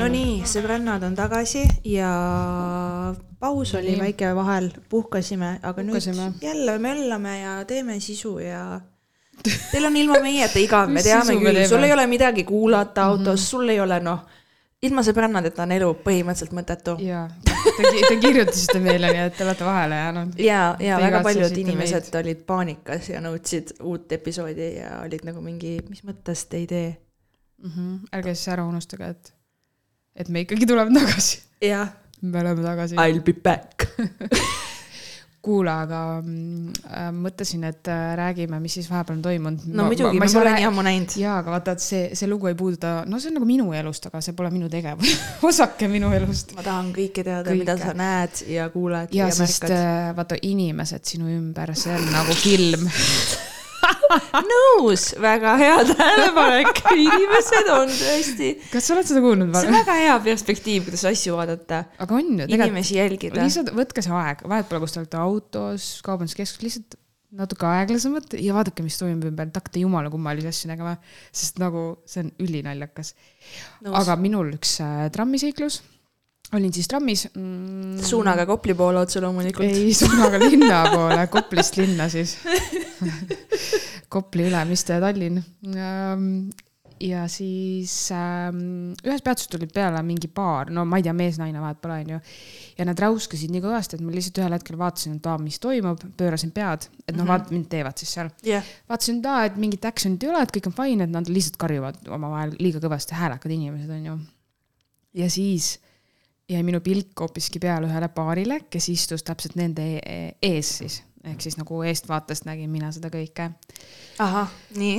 Nonii, sõbrannad on tagasi ja paus oli Nii. väike vahel, puhkasime, aga Puhkasime. nüüd jälle möllame ja teeme sisu ja teil on ilma meieta igav, me teame küll, sul ei ole midagi kuulata autos mm, -hmm. sul ei ole noh, ilma sõbrannadeta on elu põhimõtteliselt mõttetu. jaa, te, te kirjutasite meile, nii et te olete vahele jäänud. ja, ja Te väga paljud inimesed meid. olid paanikas ja nõudsid uut episoodi ja olid nagu mingi, mis mõttes te ei tee? mm. -hmm. ärge siis ära unustage, et, et me ikkagi tuleme tagasi. jah, me oleme tagasi. I will be back kuule, aga mm, äh, mõtlesin, et äh, räägime, mis siis vahepeal on toimunud. no muidugi, ma pole nii ammu näinud. jaa, aga vaata, et see, see lugu ei puuduta, no see on nagu minu elust, aga see pole minu tegevus osake minu elust. ma tahan kõike teada, mida sa näed ja kuuled ja ja, märkad. äh, vaata inimesed sinu ümber, see on nagu film. nõus, väga hea tähelepanek, inimesed on tõesti. kas sa oled seda kuulnud see on varem? väga hea perspektiiv, kuidas asju vaadata, aga on ju, inimesi jälgida. lihtsalt võtke see aeg, vahet pole, kus te olete autos, kaubanduskeskuses, lihtsalt natuke aeglasemalt ja vaadake, mis toimub ümber, et hakkate jumala kummalisi asju nägema, sest nagu see on ülinaljakas. aga minul üks äh, trammiseiklus, olin siis trammis mm,. suunaga Kopli poole otse loomulikult. ei, suunaga linna poole, Koplist linna siis. Kopli Ülemiste, Tallinn. ja siis ähm, ühes peatuses tuli peale mingi paar, no ma ei tea, mees-naine vahet pole, onju. ja nad räuskasid nii kõvasti, et ma lihtsalt ühel hetkel vaatasin, et aa, mis toimub, pöörasin pead, et noh, vaata, mind teevad siis seal. jah, vaatasin, et aa, et mingit action'it ei ole, et kõik on fine, et nad lihtsalt karjuvad omavahel liiga kõvasti, häälekad inimesed onju. ja siis jäi minu pilk hoopiski peale ühele paarile, kes istus täpselt nende e- ees siis, ehk siis nagu eestvaatest nägin mina seda kõike.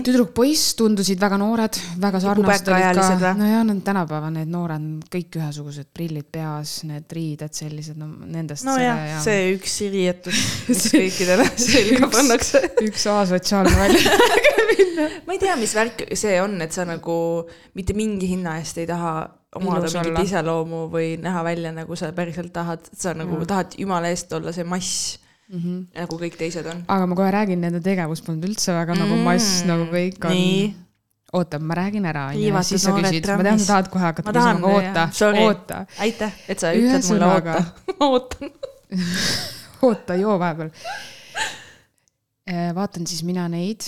tüdruk-poiss tundusid väga noored, väga sarnased olid ka nojah, nad tänapäeva need noored, kõik ühesugused prillid peas, need riided sellised, no nendest nojah, see üks riietus, mis kõikidele selga pannakse. üks asotsiaalne välja. ma ei tea, mis värk see on, et sa nagu mitte mingi hinna eest ei taha omada mingit olla. iseloomu või näha välja, nagu sa päriselt tahad, sa nagu Jaa. tahad jumala eest olla see mass, Mm -hmm. nagu kõik teised on. aga ma kohe räägin, nende tegevus polnud üldse väga mm, nagu mass, nagu kõik on. oota, ma räägin ära, onju, siis sa küsid, ma tean, sa tahad kohe hakata küsima, oota jah., Sorry. oota, aitäh, et sa ütled mulle Ühesõnaga- oota. ma ootan. oota, joo vahepeal. vaatan siis mina neid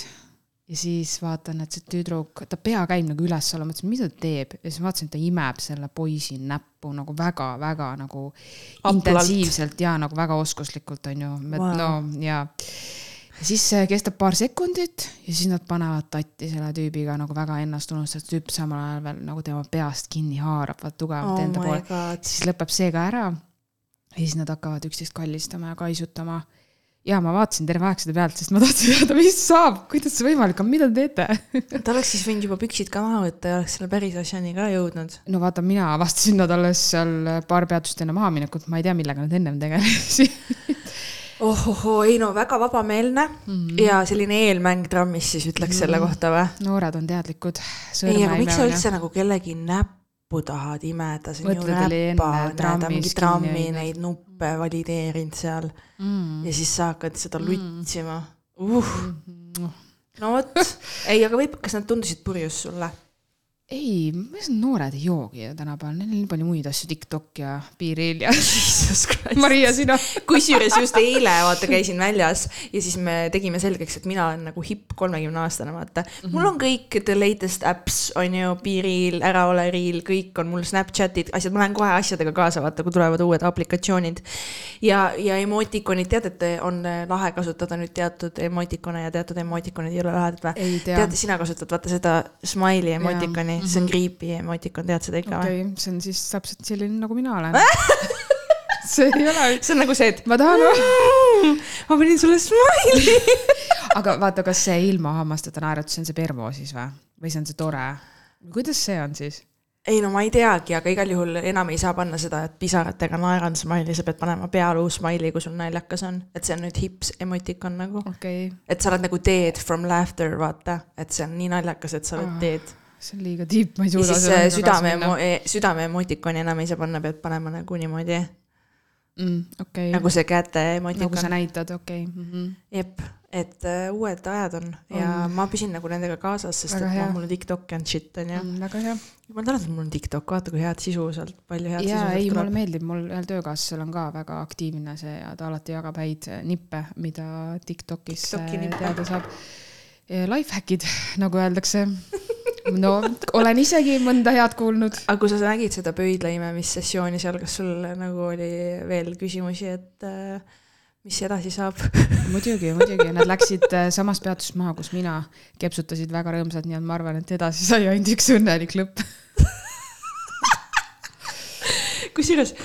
ja siis vaatan, et see tüdruk, ta pea käib nagu üles-alla, mõtlesin, mida ta teeb ja siis vaatasin, et ta imeb selle poisi näppu nagu väga-väga nagu Amplalt. intensiivselt ja nagu väga oskuslikult onju, Wow. no ja. ja siis see kestab paar sekundit ja siis nad panevad tatti selle tüübiga nagu väga ennast unustatud tüüp samal ajal veel nagu tema peast kinni haarab vaat tugevalt oh enda poole siis lõpeb see ka ära. ja siis nad hakkavad üksteist kallistama ja kaisutama. Ja ma vaatasin terve aeg seda pealt, sest ma tahtsin teada, mis saab, kuidas see võimalik on, mida te teete? ta oleks siis võinud juba püksid ka maha võtta ja oleks selle päris asjani ka jõudnud. no vaata, mina avastasin nad alles seal paar peatust enne mahaminekut, ma ei tea, millega nad ennem tegelesid. ohohoo, ei no väga vabameelne mm Mhm. -hmm. ja selline eelmäng trammis siis ütleks mm -hmm. selle kohta või? noored on teadlikud. ei, aga miks sa üldse nagu kellegi näppu tahad imeda, see on ju Mõtled, enne räpa, näed, on mingi trammi neid nuppe valideerinud seal mm. ja siis sa hakkad seda Mm. lutsima uh.. No vot, ei, aga võib, kas nad tundusid purjus sulle? ei, ma ütlen, noored ei joogi ju tänapäeval, neil on nii palju muid asju, TikTok ja Piiril ja. Maria, sina. kusjuures just eile vaata käisin väljas ja siis me tegime selgeks, et mina olen nagu hipp kolmekümne aastane, vaata mm. -hmm. mul on kõik the latest apps on ju, Piiril, Ära ole Reel, kõik on mul Snapchatid, asjad, ma lähen kohe asjadega kaasa, vaata kui tulevad uued aplikatsioonid. ja, ja emotikonid, tead, et on lahe kasutada nüüd teatud emotikone ja teatud emotikonid ei ole lahedad või? tead, sina kasutad vaata seda smiley emotikoni, see on creepy emotikon, tead seda ikka või? okay,, see on siis täpselt selline, nagu mina olen. see ei ole, see on nagu see, et ma tahan, ma panin sulle smiley. aga vaata, kas see ilma hammasteta naeratus, see on see pervo siis või? või see on see tore? kuidas see on siis? ei no ma ei teagi, aga igal juhul enam ei saa panna seda, et pisaratega naeran smiley, sa pead panema pealuu smiley, kui sul naljakas on, et see on nüüd hips emotikon nagu. okei okay., et sa oled nagu dead from laughter, vaata, et see on nii naljakas, et sa oled Ah, dead. See on liiga tiip, ma ei ja suuda siis äh, südame, südame emotikoni enam ei saa panna, pead panema nagu niimoodi. mm,. okei nagu okay., see käte nagu sa emotikon. näitad, okei okay. mm. -hmm. jep, et uh, uued ajad on ja On. ma püsin nagu nendega kaasas, sest Väga et noh, mul on TikTok and shit on ju. Mm, väga hea. ma tean, et mul on TikTok, vaata kui head sisu sealt, palju head ja sisu sealt mulle tuleb. meeldib, mul ühel töökaaslasel on ka väga aktiivne see ja ta alati jagab häid nippe, mida Tiktokis TikToki äh, teada saab. Lifehackid, nagu öeldakse. no olen isegi mõnda head kuulnud. aga kui sa nägid seda pöidlaimemissessiooni seal, kas sul nagu oli veel küsimusi, et uh, mis edasi saab? muidugi, muidugi, nad läksid äh, samast peatusest maha, kus mina, kepsutasid väga rõõmsad, nii et ma arvan, et edasi sai ainult üks õnnelik lõpp. kusjuures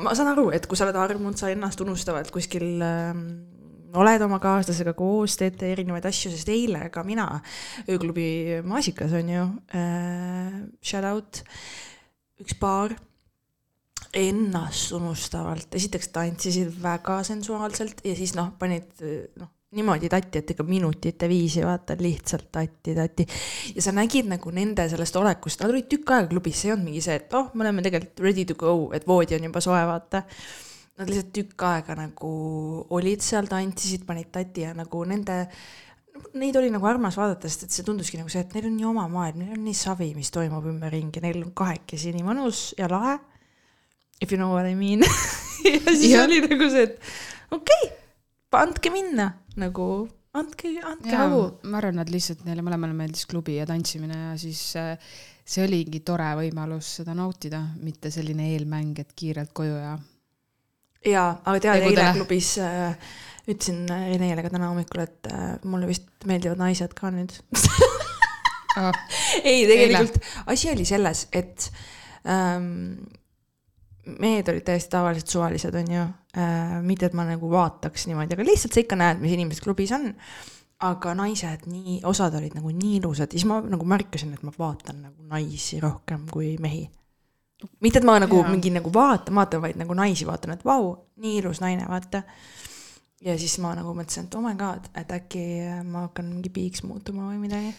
ma saan aru, et kui sa oled armunud, sa ennast unustavalt kuskil äh, oled oma kaaslasega koos, teete erinevaid asju, sest eile ka mina ööklubi Maasikas on ju äh,, shout out, üks paar ennast unustavalt, esiteks tantsisid väga sensuaalselt ja siis noh, panid noh, niimoodi tatti, et ikka minutite viisi vaata lihtsalt tatti, tatti. ja sa nägid nagu nende sellest olekust, nad olid tükk aega klubis, see ei olnud mingi see, et oh, me oleme tegelikult ready to go, et voodi on juba soe, vaata. Nad lihtsalt tükk aega nagu olid seal, tantsisid, panid tatti ja nagu nende Neid oli nagu armas vaadata, sest et see tunduski nagu see, et neil on nii oma maailm, neil on nii savi, mis toimub ümberringi, neil on kahekesi nii mõnus ja lahe. If you know what I mean. ja siis Jah. oli nagu see, et okei okay,, andke minna nagu, andke, andke hagu., ma arvan, et lihtsalt neile mõlemale meeldis klubi ja tantsimine ja siis äh, see oligi tore võimalus seda nautida, mitte selline eelmäng, et kiirelt koju ja. jaa, aga tead, eile klubis äh, ütlesin äh, Renele ka täna hommikul, et äh, mulle vist meeldivad naised ka nüüd. Ah, ei, tegelikult asi oli selles, et ähm, mehed olid täiesti tavalised suvalised, onju äh,. mitte, et ma nagu vaataks niimoodi, aga lihtsalt sa ikka näed, mis inimesed klubis on. aga naised nii, osad olid nagu nii ilusad siis ma nagu märkasin, et ma vaatan nagu naisi rohkem kui mehi. mitte, et ma nagu Jaa. mingi nagu vaatan, vaatan, vaid nagu naisi vaatan, et vau, nii ilus naine, vaata. ja siis ma nagu mõtlesin, et oh my god, et äkki ma hakkan mingi piiks muutuma või midagi.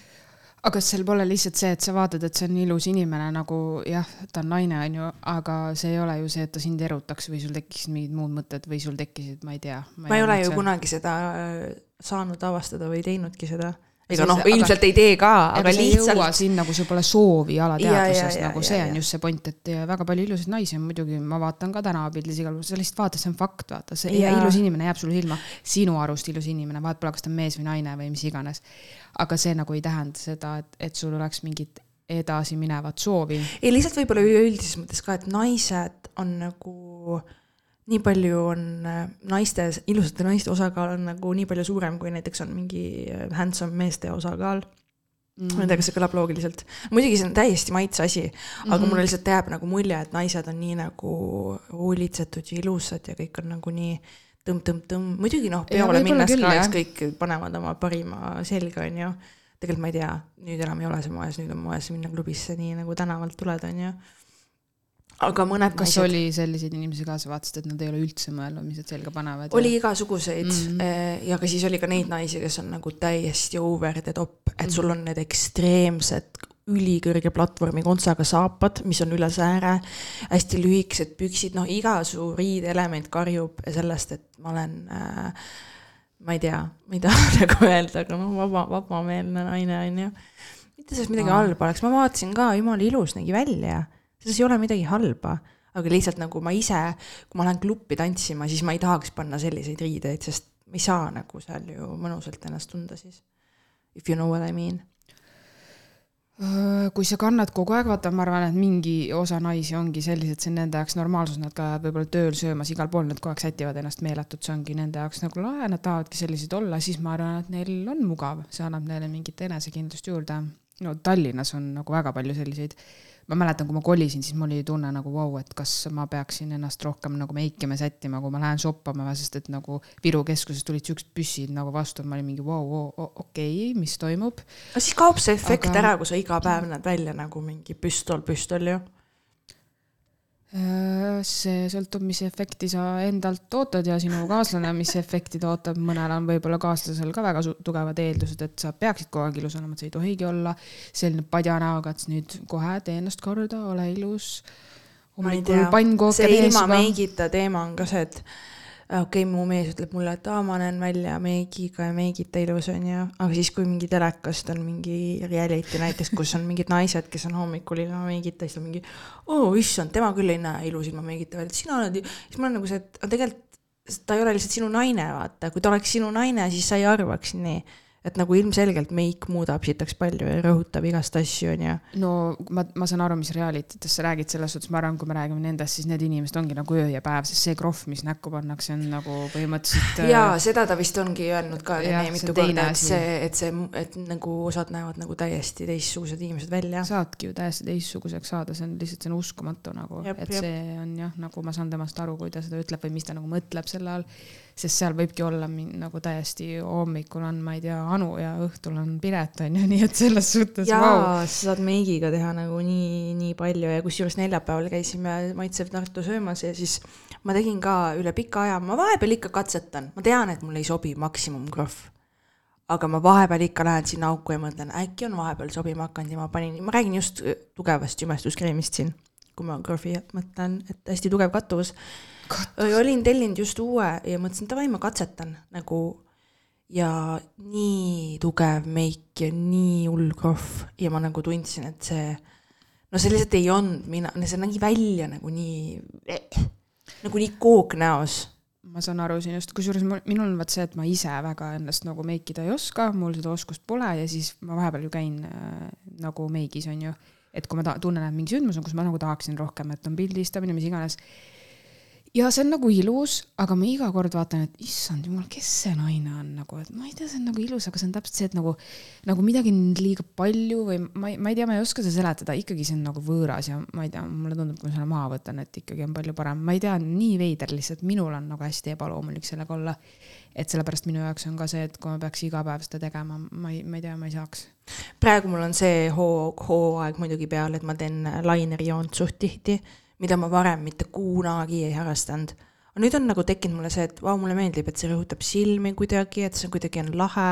aga kas seal pole lihtsalt see, et sa vaatad, et see on ilus inimene nagu jah, ta on naine, onju, aga see ei ole ju see, et ta sind erutaks või sul tekkisid mingid muud mõtted või sul tekkisid, ma ei tea. ma ei ole ju. kunagi seda äh, saanud avastada või teinudki seda. Ega noh, aga- ilmselt ei tee ka, aga aga lihtsalt. sinna, kui sul pole soovi Ja, ja, alateadvuses, ja, nagu ja, see ja. on just see point, et ja väga palju ilusaid naisi on muidugi, ma vaatan ka tänavapildis igal pool, sa lihtsalt vaatad, see on fakt, vaata, see ja. Ilus inimene jääb sulle silma, sinu arust ilus inimene, vahet pole, kas ta on mees või naine või mis iganes. aga see nagu ei tähenda seda, et, et sul oleks mingit edasiminevat soovi. ei, lihtsalt võib-olla üleüldises mõttes ka, et naised on nagu, nii palju on äh, naiste, ilusate naiste osakaal on nagu nii palju suurem, kui näiteks on mingi äh, handsome meeste osakaal mm.. ma ei tea, kas see kõlab loogiliselt. muidugi see on täiesti maitse asi, aga mm. -hmm. mulle lihtsalt jääb nagu mulje, et naised on nii nagu hoolitsetud ja ilusad ja kõik on nagu nii tõmb-tõmb-tõmb, muidugi noh, peole minnes küll, ka, eks kõik panevad oma parima selga, onju. tegelikult ma ei tea, nüüd enam ei ole see moes, nüüd on moes minna klubisse nii nagu tänavalt tuled, onju. Aga mõned kas naised oli selliseid inimesi ka, sa vaatasid, et nad ei ole üldse mõelnud, mis nad selga panevad? oli igasuguseid mm. -hmm. ja ka siis oli ka neid naisi, kes on nagu täiesti over the top, et Mhm. sul on need ekstreemsed ülikõrge platvormi kontsaga saapad, mis on üle sääre, hästi lühikesed püksid, noh, iga su riideelement karjub sellest, et ma olen äh, ma ei tea, ma ei taha nagu öelda, aga noh, vaba, vabameelne naine on ju. mitte sellest midagi halba oleks, ma vaatasin ka, jumala ilus nägi välja, selles ei ole midagi halba, aga lihtsalt nagu ma ise, kui ma lähen kluppi tantsima, siis ma ei tahaks panna selliseid riideid, sest ma ei saa nagu seal ju mõnusalt ennast tunda siis. If you know what I mean. Kui sa kannad kogu aeg, vaata, ma arvan, et mingi osa naisi ongi sellised, see on nende jaoks normaalsus, nad ka võib-olla tööl söömas igal pool, nad kogu aeg sätivad ennast meeletult, see ongi nende jaoks nagu lahe, nad tahavadki sellised olla, siis ma arvan, et neil on mugav, see annab neile mingit enesekindlust juurde. no Tallinnas on nagu väga palju selliseid, ma mäletan, kui ma kolisin, siis mul oli tunne nagu vau wow,, et kas ma peaksin ennast rohkem nagu meikima, sättima, kui ma lähen shoppama, sest et nagu Viru keskuses tulid siuksed püssid nagu vastu, ma olin mingi vau wow, wow,, okei okay,, mis toimub no siis kaob see efekt Aga- ära, kui sa iga päev näed välja nagu mingi püstol, püstol ju. Äh, see sõltub, mis efekti sa endalt ootad ja sinu kaaslane, mis efekti ta ootab, mõnel on võib-olla kaaslasel ka väga tugevad eeldused, et sa peaksid kogu aeg ilus olema, et sa ei tohigi olla selline padja näoga, et nüüd kohe tee ennast korda, ole ilus. see ilma meigita teema on ka see, et okei okay,, mu mees ütleb mulle, et aa, ma näen välja meigiga ja meigita ilus onju, aga siis, kui mingi telekast on mingi reality näiteks, kus on mingid naised, kes on hommikul ilma meigita, siis ta mingi oo issand, tema küll ei näe ilus ilma meigita. Välja, sina oled ju, siis ma olen nagu see, et tegelikult ta ei ole lihtsalt sinu naine, vaata, kui ta oleks sinu naine, siis sa ei arvaks nii. Et nagu ilmselgelt meik muudab sitaks palju ja rõhutab igast asju onju. no ma, ma saan aru, mis reality test sa räägid, selles suhtes ma arvan, kui me räägime nendest, siis need inimesed ongi nagu öö ja päev, sest see krohv, mis näkku pannakse, on nagu põhimõtteliselt. jaa, seda ta vist ongi öelnud ka see mitu korda, et see, et see, et nagu osad näevad nagu täiesti teistsugused inimesed välja. saadki ju täiesti teistsuguseks saada, see on lihtsalt, see on uskumatu nagu, et jep. see on jah, nagu ma saan temast aru, kui ta seda ütleb või mis ta nagu mõtleb selle all. Sest seal võibki olla nagu täiesti hommikul on, ma ei tea, Anu ja õhtul on Piret on ju, nii et selles suhtes jaa wow., sa saad meigiga teha nagu nii, nii palju ja kusjuures neljapäeval käisime Maitsev Tartu söömas ja siis ma tegin ka üle pika aja, ma vahepeal ikka katsetan, ma tean, et mulle ei sobi maksimumkrohv. aga ma vahepeal ikka lähen sinna auku ja mõtlen, äkki on vahepeal sobima hakanud ja ma panin, ma räägin just tugevast jumestuskreemist siin, kui ma krohvi mõtlen, et hästi tugev kattuvus. Olin tellinud just uue ja mõtlesin, davai, ma katsetan nagu ja nii tugev meik ja nii hull krohv ja ma nagu tundsin, et see, no see lihtsalt ei olnud mina, see nägi välja nagu nii, nagu nii kook näos. ma saan aru sinust, kusjuures minul on vaat see, et ma ise väga ennast nagu meikida ei oska, mul seda oskust pole ja siis ma vahepeal ju käin äh, nagu meigis on ju. et kui ma ta- tunnen, et mingi sündmus on, kus ma nagu tahaksin rohkem, et on pildistamine, mis iganes. Ja see on nagu ilus, aga ma iga kord vaatan, et issand jumal, kes see naine on nagu, et ma ei tea, see on nagu ilus, aga see on täpselt see, et nagu, nagu midagi on liiga palju või ma ei, ma ei tea, ma ei oska seda seletada, ikkagi see on nagu võõras ja ma ei tea, mulle tundub, kui ma selle maha võtan, et ikkagi on palju parem, ma ei tea, nii veider lihtsalt, minul on nagu hästi ebaloomulik sellega olla. et sellepärast minu jaoks on ka see, et kui ma peaks iga päev seda tegema, ma ei, ma ei tea, ma ei saaks. praegu mul on see hoo, hooaeg muidugi peal, et ma teen lainerjoont suht tihti, mida ma varem mitte kunagi ei harrastanud. aga nüüd on nagu tekkinud mulle see, et vau, mulle meeldib, et see rõhutab silmi kuidagi, et see kuidagi on lahe.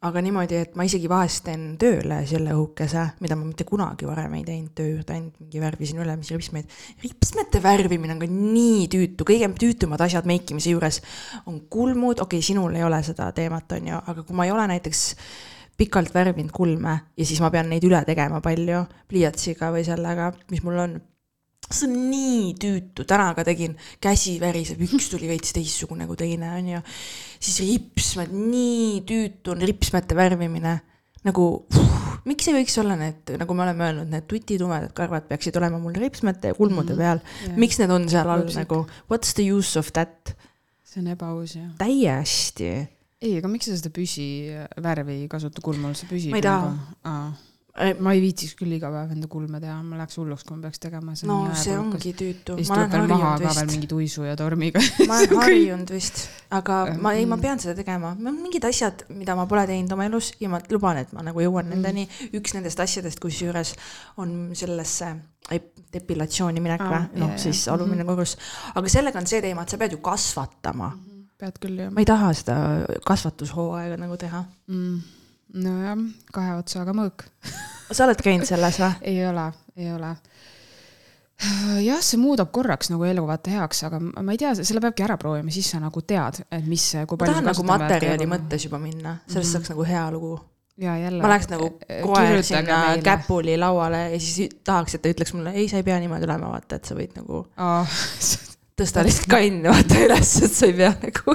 aga niimoodi, et ma isegi vahest teen tööle selle õhukese, mida ma mitte kunagi varem ei teinud töö juurde, ainult mingi värvisin ülemisi ripsmeid. ripsmete värvimine on ka nii tüütu, kõige tüütumad asjad meikimise juures on kulmud, okei okay,, sinul ei ole seda teemat, on ju, aga kui ma ei ole näiteks pikalt värvinud kulme ja siis ma pean neid üle tegema palju pliiatsiga või sellega, mis mul on. See on nii tüütu, täna ka tegin, käsi väriseb, üks tuli veits teistsugune kui teine, onju. siis ripsmed, nii tüütu on ripsmete värvimine. nagu, miks ei võiks olla need, nagu me oleme öelnud, need tutitumedad karvad peaksid olema mul ripsmete ja kulmude peal. miks need on seal all nagu, what's the use of that? see on ebaaus jah. täiesti ei, aga miks sa seda püsivärvi ei kasuta kulmul, see püsib. Ma ei taha. Ma ei viitsiks küll iga päev enda kulme teha, ma läheks hulluks, kui ma peaks tegema. no see ongi tüütu. siis tuleb veel maha ka veel mingi tuisu ja tormiga. ma olen harjunud vist, aga ma ei, ma Mm. pean seda tegema, mingid asjad, mida ma pole teinud oma elus ja ma luban, et ma nagu jõuan Mm. nendeni. üks nendest asjadest, kusjuures on sellesse ep- depilatsiooni minek või, jaa, noh siis alumine korrus. aga sellega on see teema, et sa pead ju kasvatama. pead küll jah ma ei taha seda kasvatushooaega nagu teha. mm.. nojah, kahe otsaga mõõk. sa oled käinud selles või? ei ole, ei ole. jah, see muudab korraks nagu elu vaata heaks, aga ma ei tea, selle peabki ära proovima, siis sa nagu tead, et mis, kui ma palju tahan nagu materjali. mõttes juba minna, sellest Mhm. saaks nagu hea lugu. ja jälle. ma läheks nagu koer sinna. käpuli lauale ja siis tahaks, et ta ütleks mulle, ei, sa ei pea niimoodi olema, vaata, et sa võid nagu tõsta lihtsalt kanni vaata üles, et sa ei pea nagu,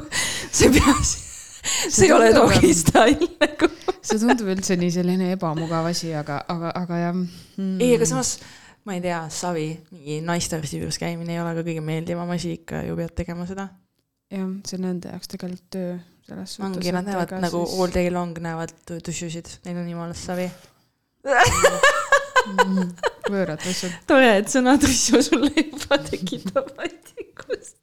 sa ei pea, see ei ole dogi style nagu. see tundub üldse nii selline ebamugav asi, aga, aga, aga jah mm.. ei, aga samas ma ei tea, savi, mingi naistearsti juures käimine ei ole ka kõige meeldivam asi, ikka ju pead tegema seda. jah, see on nende jaoks tegelikult töö selles suhtes. ongi, nad näevad nagu all day long näevad tussusid, neil on jumala savi. mm,. võõrad asjad. tore, et sõna tussu sulle juba tekitab vatikust.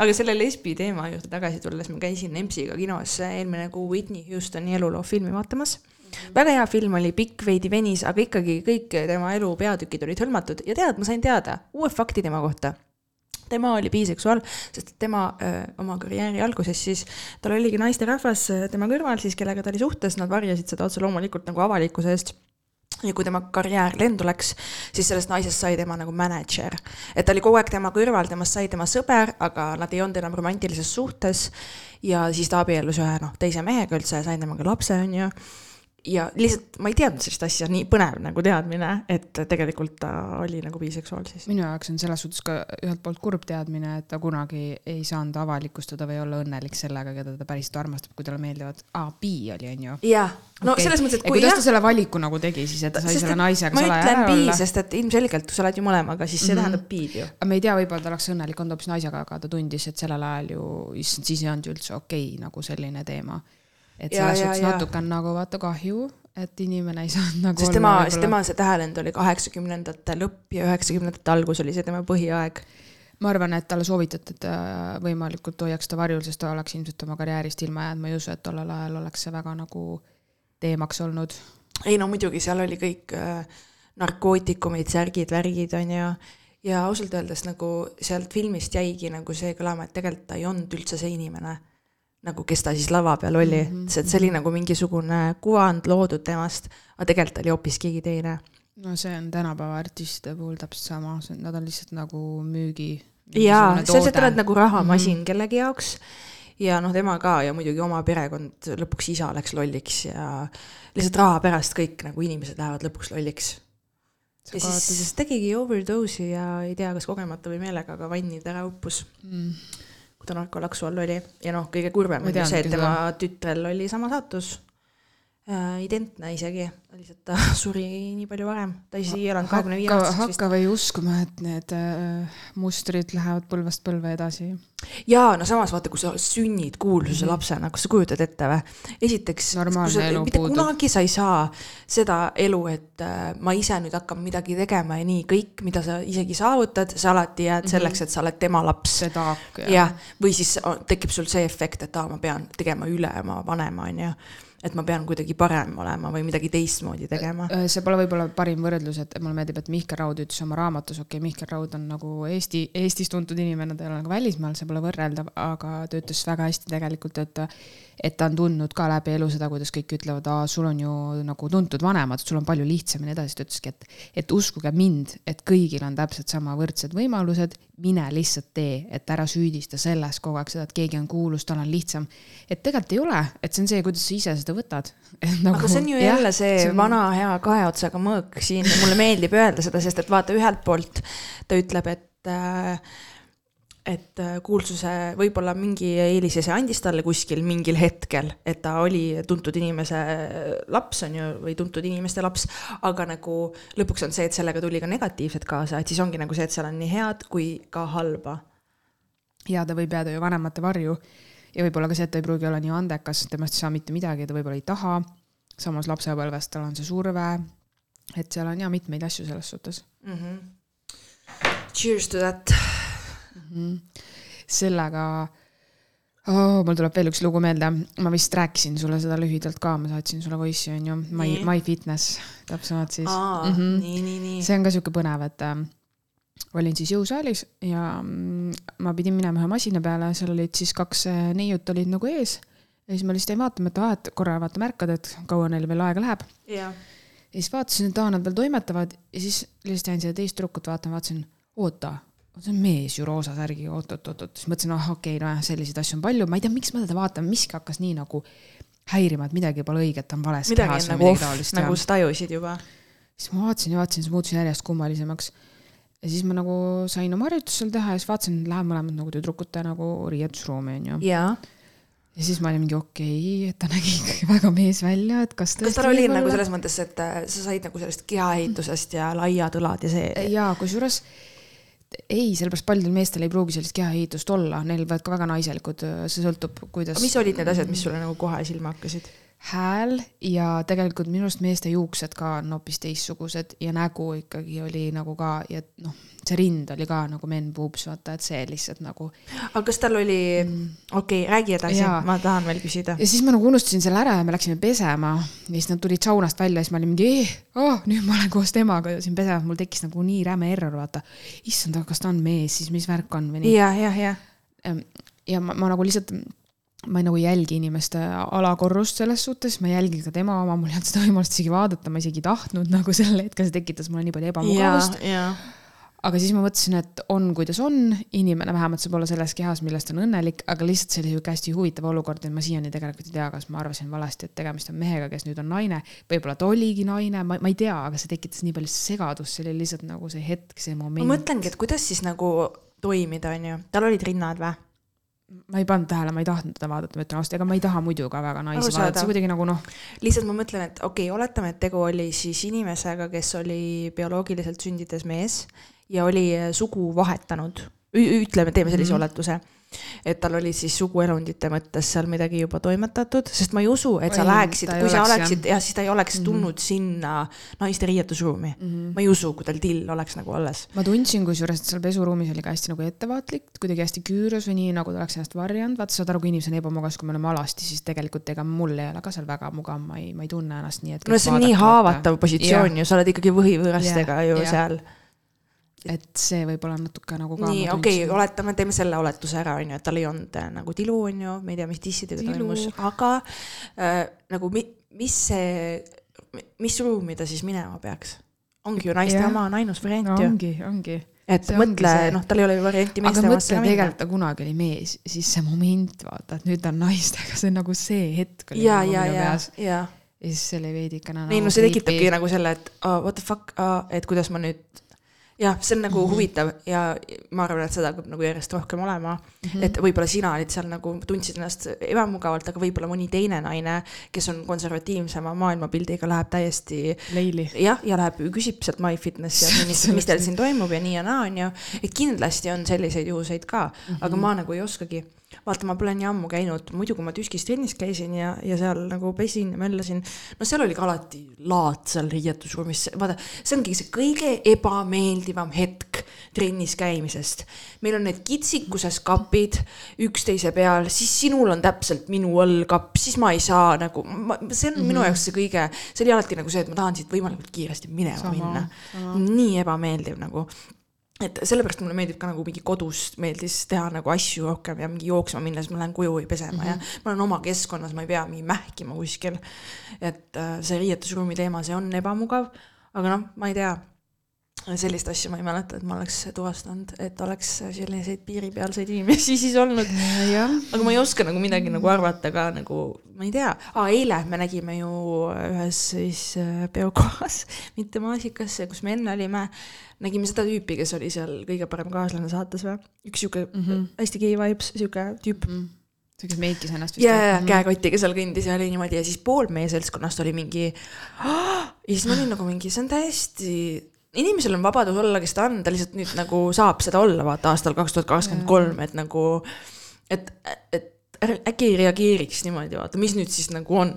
Aga selle lesbi teema juurde tagasi tulles, ma käisin Empsiga kinos eelmine kuu Whitney Houstoni eluloo filmi vaatamas. väga hea film oli, pikk, veidi venis, aga ikkagi kõik tema elu peatükid olid hõlmatud ja tead, ma sain teada uue fakti tema kohta tema oli biseksuaal, sest tema öö, oma karjääri alguses siis, tal oligi naisterahvas öö, tema kõrval siis, kellega ta oli suhtes, nad varjasid seda otse loomulikult nagu avalikkuse eest. Ja kui tema karjäär lendu läks, siis sellest naisest sai tema nagu mänedžer. et ta oli kogu aeg tema kõrval, temast sai tema sõber, aga nad ei olnud enam romantilises suhtes. ja siis ta abiellus ühe noh, teise mehega üldse ja sai temaga lapse, on ju ja lihtsalt ma ei teadnud sellist asja, nii põnev nagu teadmine, et tegelikult ta oli nagu biseksuaal siis. minu jaoks on selles suhtes ka ühelt poolt kurb teadmine, et ta kunagi ei saanud avalikustada või olla õnnelik sellega, keda ta päriselt armastab, kui talle meeldivad, aa, bi oli, on ju. jah, no okay. selles mõttes, et kui. kuidas jah, ta selle valiku nagu tegi siis, et ta sai selle naisega salaja ära olla? sest et ilmselgelt, kui sa oled ju mõlemaga, siis see mm -hmm. tähendab bid ju. aga me ei tea, võib-olla ta oleks õnnelik olnud hoopis naisega, aga ta tundis, et sellel ajal ju, issand, siis ei olnud ju üldse okei okay, nagu selline teema et selles suhtes natuke on nagu vaata kahju, et inimene ei saanud nagu sest tema, sest tema see tähelend oli kaheksakümnendate lõpp ja üheksakümnendate algus oli see tema põhiaeg. ma arvan, et talle soovitati, et ta võimalikult hoiaks ta varjul, sest ta oleks ilmselt oma karjäärist ilma jäänud, ma ei usu, et tollel ajal oleks see väga nagu teemaks olnud. ei no muidugi, seal oli kõik äh, narkootikumid, särgid, värgid on ju. Ja ausalt öeldes nagu sealt filmist jäigi nagu see kõlama, et tegelikult ta ei olnud üldse see inimene nagu kes ta siis lava peal oli mm, -hmm. see, see oli nagu mingisugune kuvand loodud temast, aga tegelikult oli hoopis keegi teine. no see on tänapäeva artistide puhul täpselt sama, nad on lihtsalt nagu müügi. jaa, sa lihtsalt oled nagu rahamasin mm -hmm. kellegi jaoks ja noh, tema ka ja muidugi oma perekond, lõpuks isa läks lolliks ja lihtsalt raha pärast kõik nagu inimesed lähevad lõpuks lolliks. ja siis, siis tegigi overdose'i ja ei tea, kas kogemata või meelega, aga vanni ta ära uppus mm kui ta narkolaksu all oli. Ja noh, kõige kurvem on ju see, et tema tütrel oli sama saatus äh,. identne isegi, lihtsalt ta suri nii palju varem, ta isegi ei elanud kahekümne viie aastaseks vist. hakka või uskuma, et need äh, mustrid lähevad põlvest põlve edasi. jaa, no samas vaata, kui sa sünnid kuulsuse mm -hmm. lapsena, kas sa kujutad ette või? esiteks, mitte puudub. kunagi sa ei saa seda elu, et äh, ma ise nüüd hakkan midagi tegema ja nii, kõik, mida sa isegi saavutad, sa alati jääd -hmm. selleks, et sa oled tema laps. seda hakka, jah. jah, või siis tekib sul see efekt, et aa, ma pean tegema üle oma vanema, on ju et ma pean kuidagi parem olema või midagi teistmoodi tegema. Äh, see pole võib-olla parim võrdlus, et mulle meeldib, et Mihkel Raud ütles oma raamatus, okei okay,, Mihkel Raud on nagu Eesti, Eestis tuntud inimene, ta ei ole nagu välismaal, see pole võrreldav, aga ta ütles väga hästi tegelikult, et et ta on tundnud ka läbi elu seda, kuidas kõik ütlevad, aa, sul on ju nagu tuntud vanemad, sul on palju lihtsam ja nii edasi, ta ütleski, et, et uskuge mind, et kõigil on täpselt sama võrdsed võimalused, mine lihtsalt tee, et ära süüdista selles kogu aeg seda, et keegi on kuulus, tal on lihtsam. et tegelikult ei ole, et see on see, kuidas sa ise seda võtad. Nagu, aga see on ju jälle see, see on... vana hea kahe otsaga mõõk siin, mulle meeldib öelda seda, sest et vaata, ühelt poolt ta ütleb, et äh, et äh, kuulsuse võib-olla mingi eelise see andis talle kuskil mingil hetkel, et ta oli tuntud inimese laps, on ju, või tuntud inimeste laps, aga nagu lõpuks on see, et sellega tuli ka negatiivset kaasa, et siis ongi nagu see, et seal on nii head kui ka halba. ja ta võib jääda ju vanemate varju ja võib-olla ka see, et ta ei pruugi olla nii andekas, temast ei saa mitte midagi, ta võib-olla ei taha, samas lapsepõlves tal on see surve, et seal on ja mitmeid asju selles suhtes mm. -hmm. Cheers to that mm. -hmm. sellega oh,, mul tuleb veel üks lugu meelde, ma vist rääkisin sulle seda lühidalt ka, ma saatsin sulle voice'i onju, My, My Fitness täpsemalt siis. Mm -hmm. nii, nii, nii. see on ka sihuke põnev, et äh, olin siis jõusaalis ja mm, ma pidin minema ühe masina peale, seal olid siis kaks äh, neiut olid nagu ees. ja siis ma lihtsalt jäin vaatama, et aa, et korra vaata märkad, et kaua neil veel aega läheb. ja siis vaatasin, et aa, nad veel toimetavad ja siis lihtsalt jäin seda teist tüdrukut vaatama, vaatasin, oota see on mees ju roosa särgiga, oot-oot-oot, siis mõtlesin, ah okei okay,, nojah, selliseid asju on palju, ma ei tea, miks ma teda vaatan, miski hakkas nii nagu häirima, et midagi pole õiget, on vales midagi kehas või nagu midagi taolist. nagu sa tajusid juba. siis ma vaatasin ja vaatasin, siis muutusin järjest kummalisemaks. ja siis ma nagu sain oma harjutust seal teha ja siis vaatasin, et läheb mõlemad nagu tüdrukute nagu riietusruumi onju. jaa ja siis ma olin mingi okei okay,, et ta nägi ikkagi väga mees välja, et kas kas tal oli nagu selles mõttes, et äh, sa said nagu sellest kehaehitusest ja laiad õlad ja see? jaa, kusjuures ei, sellepärast paljudel meestel ei pruugi sellist kehaehitust olla, neil võivad ka väga naiselikud, see sõltub, kuidas. mis olid need asjad, mis sulle nagu kohe silma hakkasid? hääl ja tegelikult minu arust meeste juuksed ka on hoopis teistsugused ja nägu ikkagi oli nagu ka ja noh, see rind oli ka nagu men boobs, vaata, et see lihtsalt nagu. aga kas tal oli mm., okei okay,, räägi edasi, ma tahan veel küsida. ja siis ma nagu unustasin selle ära ja me läksime pesema ja siis nad tulid saunast välja ja siis ma olin mingi eh,, oh, nüüd ma olen koos temaga siin pesemas, mul tekkis nagu nii räme error, vaata. issand, aga kas ta on mees, siis mis värk on või nii. ja, ja, ja. ja ma, ma nagu lihtsalt ma ei nagu ei jälgi inimeste alakorrust selles suhtes, ma ei jälgi ka tema oma, mul ei olnud seda võimalust isegi vaadata, ma isegi ei tahtnud nagu sel hetkel, see tekitas mulle nii palju ebamugavust., aga siis ma mõtlesin, et on, kuidas on, inimene vähemalt saab olla selles kehas, millest ta on õnnelik, aga lihtsalt see oli sihuke hästi huvitav olukord, et ma siiani tegelikult ei tea, kas ma arvasin valesti, et tegemist on mehega, kes nüüd on naine. võib-olla ta oligi naine, ma, ma ei tea, aga see tekitas nii palju segadust, see oli lihtsalt nagu see hetk, see ma moment. mõtlengi, et kuidas siis nagu toimida, onju. tal olid rinnad või? ma ei pannud tähele, ma ei tahtnud teda vaadata, ma ütlen ausalt, ega ma ei taha muidu ka väga naisi vaadata, see kuidagi nagu noh, lihtsalt ma mõtlen, et okei okay,, oletame, et tegu oli siis inimesega, kes oli bioloogiliselt sündides mees ja oli eh, sugu vahetanud. ütleme, teeme sellise mm. -hmm. oletuse, et tal oli siis suguelundite mõttes seal midagi juba toimetatud, sest ma ei usu, et sa Ei, läheksid kui sa oleks, oleksid ja siis ta ei oleks Mhm. tulnud sinna naiste riietusruumi. mm -hmm. ma ei usu, kui tal till oleks nagu alles. ma tundsin kusjuures, et seal pesuruumis oli ka hästi nagu ettevaatlik, kuidagi hästi küürus või nii, nagu ta oleks ennast varjanud, vaata saad aru, kui inimesel on ebamugav, kui me oleme alasti, siis tegelikult ega mul ei ole ka seal väga mugav, ma ei, ma ei tunne ennast nii, et no see on nii haavatav positsioon ju, sa oled ikkagi võhivõõrastega Jah, ju jah. seal. Et see võib olla natuke nagu ka nii, ma okei okay,, oletame, teeme selle oletuse ära, onju, et tal ei olnud äh, nagu tilu, onju, me ei tea, mis dissidega toimus, aga äh, nagu mi, mis see, mis ruumi ta siis minema peaks? ongi ju naiste oma, on ainus variant no ju. ongi, ongi. et see mõtle noh, tal ei ole ju varianti aga meeste mõtle, ka minna. tegelikult ta kunagi oli mees, siis see moment, vaata, et nüüd ta on naistega, see on nagu see hetk oli ja, nagu ja, minu ja peas., ja, ja siis see oli veidikene ei no see tekitabki nagu selle, et oh, what the fuck oh,, et kuidas ma nüüd, jah, see on nagu mm Mhm. -hmm. huvitav ja ma arvan, et seda hakkab nagu järjest rohkem olema mm. Mhm. -hmm. et võib-olla sina olid seal nagu, tundsid ennast ebamugavalt, aga võib-olla mõni teine naine, kes on konservatiivsema maailmapildiga, läheb täiesti Leili. jah, ja läheb, küsib sealt MyFitnessi ja mis, mis teil siin toimub ja nii ja naa, onju. et kindlasti on selliseid juhuseid ka mm, -hmm. aga ma nagu ei oskagi. vaata, ma pole nii ammu käinud, muidu kui ma Tüskis trennis käisin ja, ja seal nagu pesin ja möllasin, no seal oli ka alati laad seal riietusruumis, vaata, see ongi see kõige ebameeldivam hetk trennis käimisest. meil on need kitsikuses kapid üksteise peal, siis sinul on täpselt minu all kapp, siis ma ei saa nagu, see on mm -hmm. minu jaoks see kõige, see oli alati nagu see, et ma tahan siit võimalikult kiiresti minema Sama, minna. nii ebameeldiv nagu et sellepärast mulle meeldib ka nagu mingi kodus meeldis teha nagu asju rohkem ja mingi jooksma minna, siis ma lähen koju või pesema mm -hmm. ja ma olen oma keskkonnas, ma ei pea mingi mähkima kuskil. et äh, see riietusruumi teema, see on ebamugav, aga noh, ma ei tea. Sellist asja ma ei mäleta, et ma oleks tuvastanud, et oleks selliseid piiripealseid inimesi siis olnud. aga ma ei oska nagu midagi nagu arvata ka nagu, ma ei tea ah,, eile me nägime ju ühes siis äh, peokohas, mitte maasikasse, kus me enne olime, nägime seda tüüpi, kes oli seal Kõige parem kaaslane saates või, üks sihuke mm Mhm. -hmm. hästi gei vibes, sihuke tüüp. see, kes meikis ennast ja, ja, käekotiga seal kõndis ja oli niimoodi ja siis pool meie seltskonnast oli mingi. ja siis ma olin nagu mingi, see on täiesti, inimesel on vabadus olla, kes ta on, ta lihtsalt nüüd nagu saab seda olla, vaata aastal kaks tuhat kakskümmend kolm, et nagu, et, et äkki ei reageeriks niimoodi, vaata, mis nüüd siis nagu on.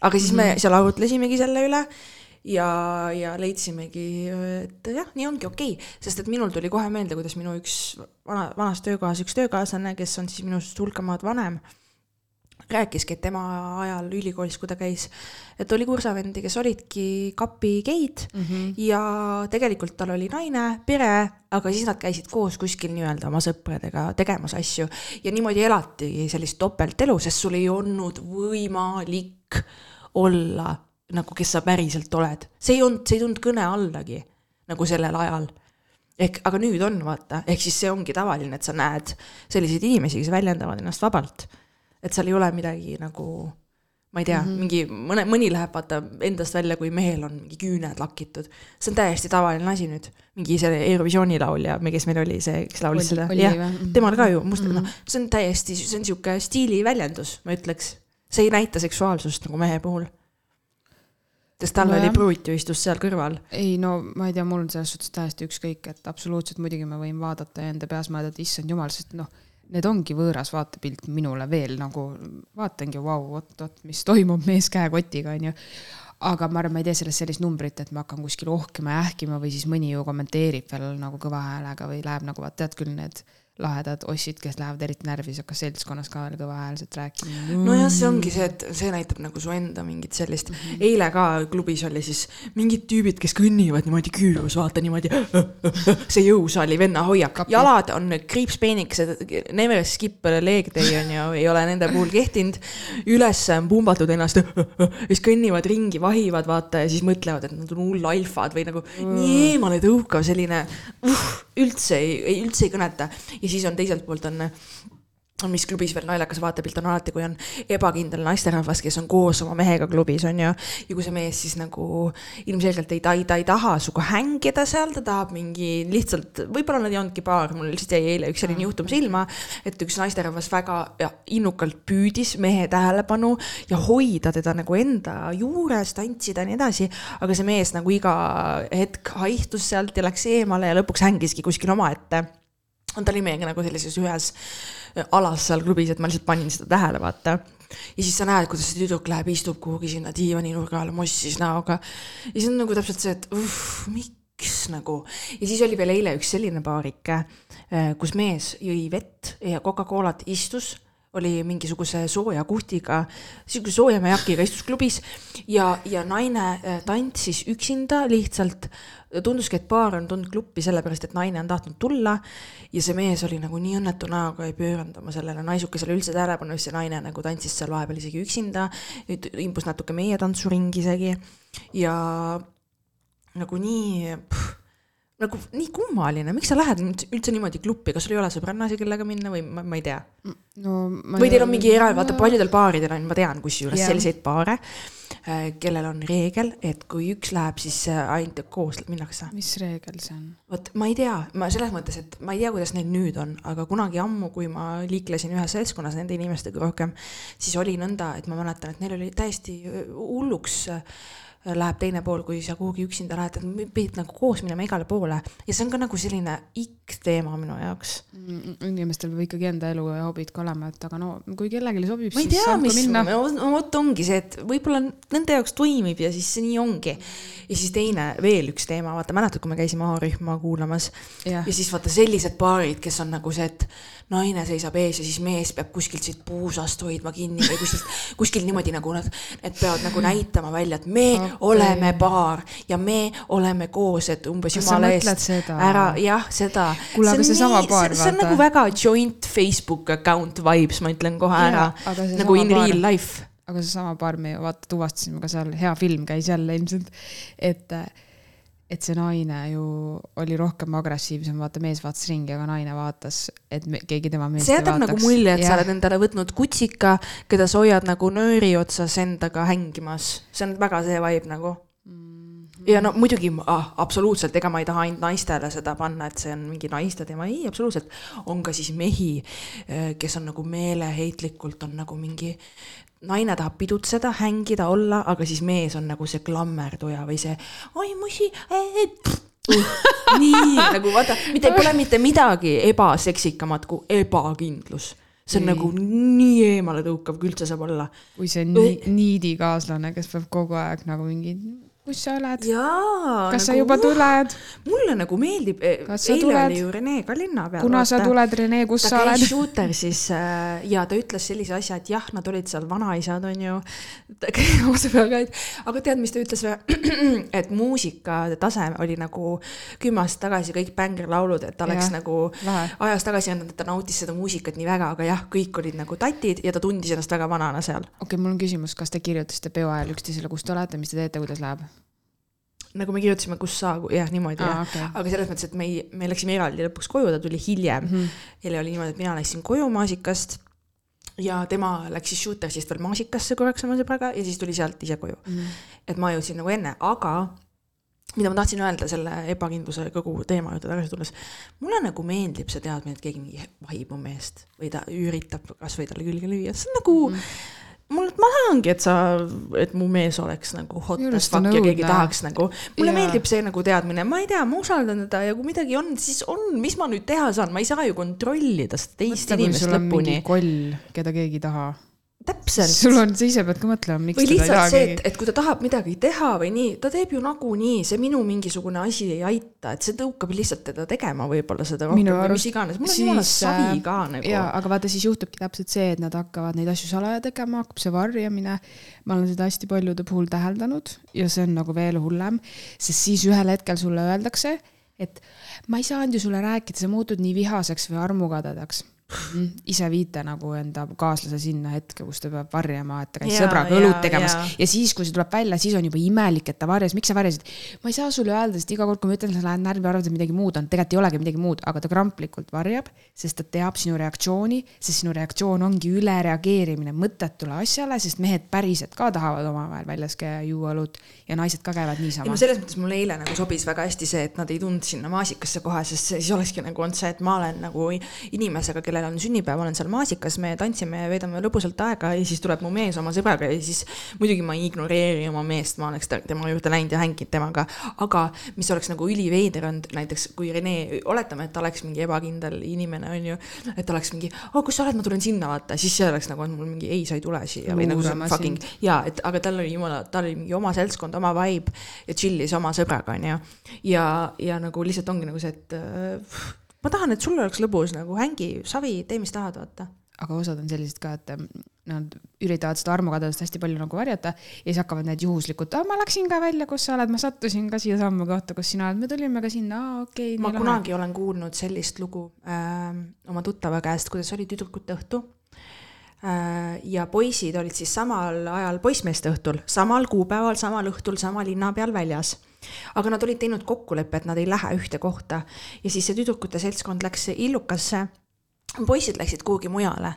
aga siis me seal arutlesimegi selle üle ja, ja leidsimegi, et jah, nii ongi okei okay., sest et minul tuli kohe meelde, kuidas minu üks vana, vanas töökohas üks töökaaslane, kes on siis minust hulka maad vanem, rääkiski, et tema ajal ülikoolis, kui ta käis, et oli kursavendi, kes olidki kapigeid mm -hmm. ja tegelikult tal oli naine, pere, aga siis nad käisid koos kuskil nii-öelda oma sõpradega tegemas asju ja niimoodi elatigi sellist topeltelu, sest sul ei olnud võimalik olla nagu, kes sa päriselt oled. see ei olnud, see ei tulnud kõne allagi nagu sellel ajal ehk, aga nüüd on, vaata, ehk siis see ongi tavaline, et sa näed selliseid inimesi, kes väljendavad ennast vabalt. Et seal ei ole midagi nagu, ma ei tea mm, -hmm. mingi mõne, mõni läheb vaata endast välja, kui mehel on mingi küüned lakitud. see on täiesti tavaline asi nüüd. mingi see Eurovisiooni laulja, kes meil oli see, kes laulis seda, jah, temal ka ju must mm, -hmm. noh, see on täiesti, see on sihuke stiiliväljendus, ma ütleks. see ei näita seksuaalsust nagu mehe puhul. sest tal no oli pruut ju istus seal kõrval ei no ma ei tea, mul on selles suhtes täiesti ükskõik, et absoluutselt muidugi ma võin vaadata ja enda peas mõelda, et issand jumal, sest noh, need ongi võõras vaatepilt minule veel nagu vaatangi, vau, vot, mis toimub mees käekotiga, onju. aga ma arvan, ma ei tee sellest sellist numbrit, et ma hakkan kuskil ohkima ja ähkima või siis mõni ju kommenteerib veel nagu kõva häälega või läheb nagu vaat tead küll need lahedad ossid, kes lähevad eriti närvi, sa hakkas seltskonnas ka veel kõvahäälselt rääkima. nojah, see ongi see, et see näitab nagu su enda mingit sellist mm, -hmm. eile ka klubis oli siis mingid tüübid, kes kõnnivad niimoodi küürus, vaata niimoodi. see jõusaali venna hoiak jalad on kriipspeenikesed, never skip leg day on ju, ei ole nende puhul kehtinud. üles on pumbatud ennast, siis kõnnivad ringi, vahivad vaata ja siis mõtlevad, et nad on hull alfad või nagu mm. nii eemale tõukav selline uh,, üldse ei, üldse ei kõneta. Ja siis on teiselt poolt on mis klubis veel naljakas vaatepilt on alati, kui on ebakindel naisterahvas, kes on koos oma mehega klubis, on ju. ja kui see mees siis nagu ilmselgelt ei, ta ei, ta ei taha sinuga hängida seal, ta tahab mingi lihtsalt, võib-olla nad ei olnudki paar, mul lihtsalt jäi eile üks selline juhtum silma, et üks naisterahvas väga ja, innukalt püüdis mehe tähelepanu ja hoida teda nagu enda juures, tantsida ja nii edasi, aga see mees nagu iga hetk haihtus sealt ja läks eemale ja lõpuks hängiski kuskil omaette ta oli meiega nagu sellises ühes alas seal klubis, et ma lihtsalt panin seda tähele, vaata. ja siis sa näed, kuidas see tüdruk läheb, istub kuhugi sinna diivani nurga all mossis näoga. ja siis on nagu täpselt see, et uff, miks nagu. ja siis oli veel eile üks selline paarike, kus mees jõi vett ja Coca-Colat, istus oli mingisuguse sooja kuhtiga, sihukese sooja majakiga istus klubis ja, ja naine äh, tantsis üksinda lihtsalt. tunduski, et paar on tulnud kluppi sellepärast, et naine on tahtnud tulla ja see mees oli nagu nii õnnetu näoga, ei pööranud oma sellele naisukesele üldse tähelepanu, siis see naine nagu tantsis seal vahepeal isegi üksinda, imbus natuke meie tantsuringi isegi ja nagu nii nagu nii kummaline, miks sa lähed üldse niimoodi kluppi, kas sul ei ole sõbrannasid, kellega minna või ma, ma ei tea. no ma või teil on mingi era, vaata paljudel paaridel on, ma tean kusjuures yeah. selliseid paare, kellel on reegel, et kui üks läheb, siis äh, ainult koos minnakse. mis reegel see on? vot ma ei tea, ma selles mõttes, et ma ei tea, kuidas neil nüüd on, aga kunagi ammu, kui ma liiklesin ühes seltskonnas nende inimestega rohkem, siis oli nõnda, et ma mäletan, et neil oli täiesti öö, hulluks äh, läheb teine pool, kui sa kuhugi üksinda lähed, et pidid nagu koos minema igale poole ja see on ka nagu selline ikk-teema minu jaoks. Mm, inimestel peab ikkagi enda elu ja hobid ka olema, et aga no kui kellelegi sobib, ma ei siis tea, saab ka mis, minna. vot ongi see, et võib-olla nende jaoks toimib ja siis see nii ongi. ja siis teine, veel üks teema, vaata mäletad, kui me käisime A-rühma kuulamas jah ja, siis vaata sellised paarid, kes on nagu see, et naine seisab ees ja siis mees peab kuskilt siit puusast hoidma kinni või kuskilt, kuskil niimoodi nagu nad, need peavad nagu näitama välja, et me okay. Oleme paar ja me oleme koos, et umbes Kas jumala eest ära, jah, seda. Kuule, aga seesama paar, see on vaata. nagu väga joint Facebook account vibes, ma ütlen kohe Jaa, ära see nagu in paar- real life. aga seesama paar me ju vaata tuvastasime ka seal, hea film käis jälle ilmselt, et, et see naine ju oli rohkem agressiivsem, vaata mees vaatas ringi, aga naine vaatas, et me, keegi tema meest see jätab nagu mulje, et sa oled endale võtnud kutsika, keda sa hoiad nagu nööri otsas endaga hängimas. see on väga see vibe nagu. ja no muidugi ah, absoluutselt, ega ma ei taha ainult naistele seda panna, et see on mingi naiste teema, ei, absoluutselt. on ka siis mehi, kes on nagu meeleheitlikult on nagu mingi, naine tahab pidutseda, hängida, olla, aga siis mees on nagu see klammerduja või see oi musi äh,, nii nagu vaata, mitte pole mitte midagi ebaseksikamat kui ebakindlus. see on Ei. nagu nii eemaletõukav, kui üldse saab olla. kui see nii, niidikaaslane, kes peab kogu aeg nagu mingi, kus sa oled, kas sa juba tuled, mulle nagu meeldib, sa eile oli ju Rene ka linna peal. kuna sa tuled, Rene, kus ta sa käis oled? shooter siis äh, ja ta ütles sellise asja, et jah, nad olid seal vanaisad, on ju. ausa peaga, et aga tead, mis ta ütles või? et muusika tase oli nagu kümme aastat tagasi kõik bängerlaulud, et ta oleks Jah, nagu lahe. ajas tagasi andnud, et ta nautis seda muusikat nii väga, aga jah, kõik olid nagu tatid ja ta tundis ennast väga vanana seal. okei okay,, mul on küsimus, kas te kirjutasite peo ajal üksteisele, kus te olete, mis te teete, kuidas läheb? Nagu me kirjutasime, kus sa, jah, niimoodi Aa, jah okei. aga selles mõttes, et me ei, me läksime eraldi lõpuks koju, ta tuli hiljem mm. -hmm. eile oli niimoodi, et mina läksin koju maasikast ja tema läks siis Shootersist veel maasikasse korraks oma sõbraga ja siis tuli sealt ise koju mm. -hmm. et ma jõudsin nagu enne, aga mida ma tahtsin öelda selle ebakindluse kogu teema juurde tagasi tulles, mulle nagu meeldib see teadmine, et keegi mingi vahib mu meest või ta üritab kasvõi talle külge lüüa, see on nagu mm. -hmm mul, ma tahangi, et sa, et mu mees oleks nagu hot Minu as fuck ja keegi tahaks nagu, mulle Jaa. meeldib see nagu teadmine, ma ei tea, ma usaldan teda ja kui midagi on, siis on, mis ma nüüd teha saan, ma ei saa ju kontrollida seda teist inimest lõpuni. koll, keda keegi ei taha. Täpselt sul on, sa ise pead ka mõtlema, miks või lihtsalt see, et, et kui ta tahab midagi teha või nii, ta teeb ju nagunii, see minu mingisugune asi ei aita, et see tõukab lihtsalt teda tegema võib-olla seda rohkem või mis iganes, mul on jumala savi äh, ka nagu. jaa, aga vaata, siis juhtubki täpselt see, et nad hakkavad neid asju salaja tegema, hakkab see varjamine. ma olen seda hästi paljude puhul täheldanud ja see on nagu veel hullem, sest siis ühel hetkel sulle öeldakse, et ma ei saanud ju sulle rääkida, sa muutud nii vihaseks või armukadedaks. Ise viite nagu enda kaaslase sinna hetke, kus ta peab varjama, et ta käis sõbraga õlut tegemas. jaa. ja siis, kui see tuleb välja, siis on juba imelik, et ta varjas, miks sa varjasid. ma ei saa sulle öelda, sest iga kord, kui ma ütlen, sa lähed närvi, arvad, et midagi muud on, tegelikult ei olegi midagi muud, aga ta kramplikult varjab, sest ta teab sinu reaktsiooni, sest sinu reaktsioon ongi ülereageerimine mõttetule asjale, sest mehed päriselt ka tahavad omavahel väljas käia, juua õlut ja naised ka käivad niisama. Selles mõttes mulle eile nagu sobis väga hästi see, et nad ei tulnud sinna maasikasse kohe, sest siis olekski nagu olnud see, et ma olen nagu inimesega, kellel on sünnipäev, olen seal maasikas, me tantsime ja veedame lõbusalt aega ja siis tuleb mu mees oma sõbraga ja siis muidugi ma ei ignoreeri oma meest, ma oleks tema juurde läinud ja hänginud temaga, aga mis oleks nagu üliveider olnud näiteks kui Rene, oletame, et ta oleks mingi ebakindel inimene, on ju, et ta oleks mingi, oh kus sa oled, ma tulen sinna, vaata, siis see oleks nagu olnud mul mingi ei, sa ei tule siia. Või nagu on fucking ja et aga tal oli jumala, tal oli mingi oma seltskond, oma vibe ja chill'is oma sõbraga onju. ja, ja nagu lihtsalt ongi nagu see, et äh, ma tahan, et sul oleks lõbus nagu hängi, savi, tee, mis tahad, vaata. aga osad on sellised ka, et em, nad üritavad seda armukadedust hästi palju nagu varjata ja siis hakkavad need juhuslikud, ma läksin ka välja, kus sa oled, ma sattusin ka siiasamma kohta, kus sina oled, me tulime ka sinna, aa okei okay,. ma kunagi olen kuulnud sellist lugu äh, oma tuttava käest, kuidas oli tüdrukute õhtu. Ja poisid olid siis samal ajal poissmeeste õhtul, samal kuupäeval, samal õhtul, sama linna peal väljas. aga nad olid teinud kokkuleppe, et nad ei lähe ühte kohta ja siis see tüdrukute seltskond läks Illukasse poisid läksid kuhugi mujale,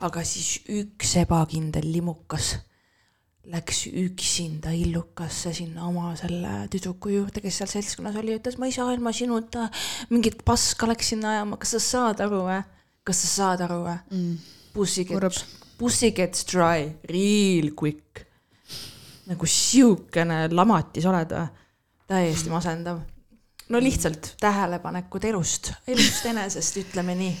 aga siis üks ebakindel limukas läks üksinda illukasse sinna oma selle tüdruku juurde, kes seal seltskonnas oli, ütles ma ei saa ilma sinuta, mingit paska läks sinna ajama, kas sa saad aru või? kas sa saad aru või mm.? Pussy gets, pussy gets dry real quick. nagu siukene lamatis oled või? täiesti masendav. no lihtsalt tähelepanekud elust, elust enesest, ütleme nii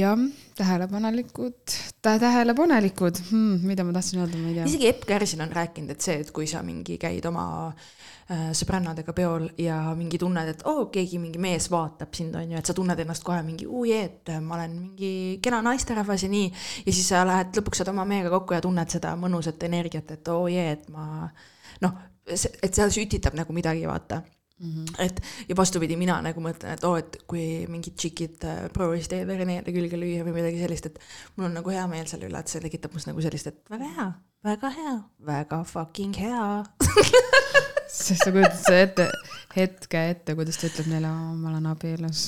jah, tähelepanelikud tä,, tähelepanelikud hmm,, mida ma tahtsin öelda, ma ei tea. isegi Epp Kärsin on rääkinud, et see, et kui sa mingi käid oma äh, sõbrannadega peol ja mingi tunned, et oo oh,, keegi mingi mees vaatab sind, on ju, et sa tunned ennast kohe mingi ujee, et ma olen mingi kena naisterahvas ja nii. ja siis sa lähed lõpuks saad oma mehega kokku ja tunned seda mõnusat energiat, et oo oh, jee, et ma noh, et see sütitab nagu midagi, vaata Mm -hmm. et ja vastupidi, mina nagu mõtlen, et oo oh,, et kui mingid tšikid äh, proovisid Renele külge lüüa või midagi sellist, et mul on nagu hea meel selle üle, et see tekitab must nagu sellist, et väga hea, väga hea, väga fucking hea. sest sa kujutad seda ette, hetke ette, kuidas ta ütleb neile, ma olen abielus.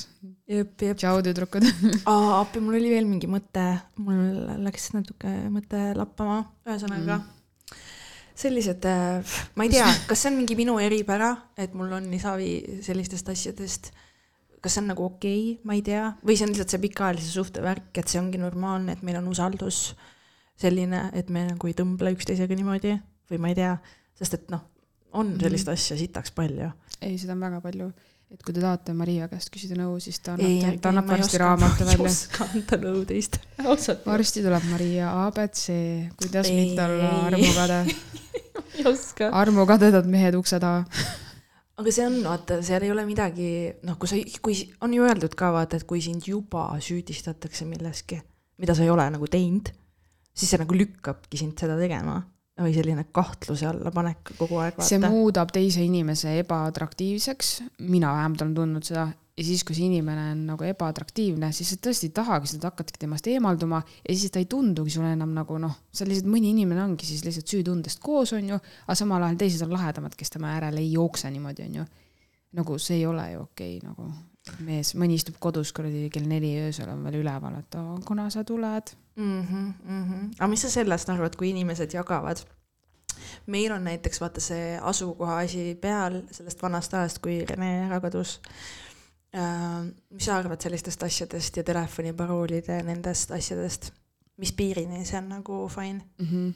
tšau, tüdrukud. appi, mul oli veel mingi mõte, mul läks natuke mõte lappama, ühesõnaga mm.. sellised, ma ei tea, kas see on mingi minu eripära, et mul on nii savi sellistest asjadest. kas see on nagu okei okay,, ma ei tea, või see on lihtsalt see pikaajalise suhte värk, et see ongi normaalne, et meil on usaldus selline, et me nagu ei tõmble üksteisega niimoodi või ma ei tea, sest et noh, on sellist asja sitaks palju. ei, seda on väga palju. Et kui te tahate Maria käest küsida nõu, siis ta ei annab, ta annab varsti raamatu ma ei välja. oska anda nõu teist, ausalt. varsti tuleb Maria abc, kuidas Ei, mitte olla armukade. ei oska. armukadedad mehed ukse taha. aga see on, vaata, seal ei ole midagi, noh, kui sa, kui on ju öeldud ka vaata, et kui sind juba süüdistatakse milleski, mida sa ei ole nagu teinud, siis see nagu lükkabki sind seda tegema või selline kahtluse alla panek kogu aeg, see muudab teise inimese ebaatraktiivseks, mina vähemalt olen tundnud seda. Ja siis, kui see inimene on nagu ebaatraktiivne, siis sa tõesti ei tahagi seda, hakkadki temast eemalduma. Ja siis ta ei tundugi sulle enam nagu noh, sa lihtsalt mõni inimene ongi siis lihtsalt süütundest koos, onju, aga samal ajal teised on lahedamad, kes tema järele ei jookse niimoodi, onju. nagu see ei ole ju okei okay, nagu mees, mõni istub kodus kuradi kell neli öösel on veel üleval, et aa, kuna sa tuled. mm. -hmm, mm -hmm. aga mis sa sellest arvad, kui inimesed jagavad? meil on näiteks vaata see asukoha asi peal sellest vanast ajast, kui Rene ära kadus äh,. mis sa arvad sellistest asjadest ja telefoniparoolide nendest asjadest? mis piirini see on nagu fine? mm. -hmm.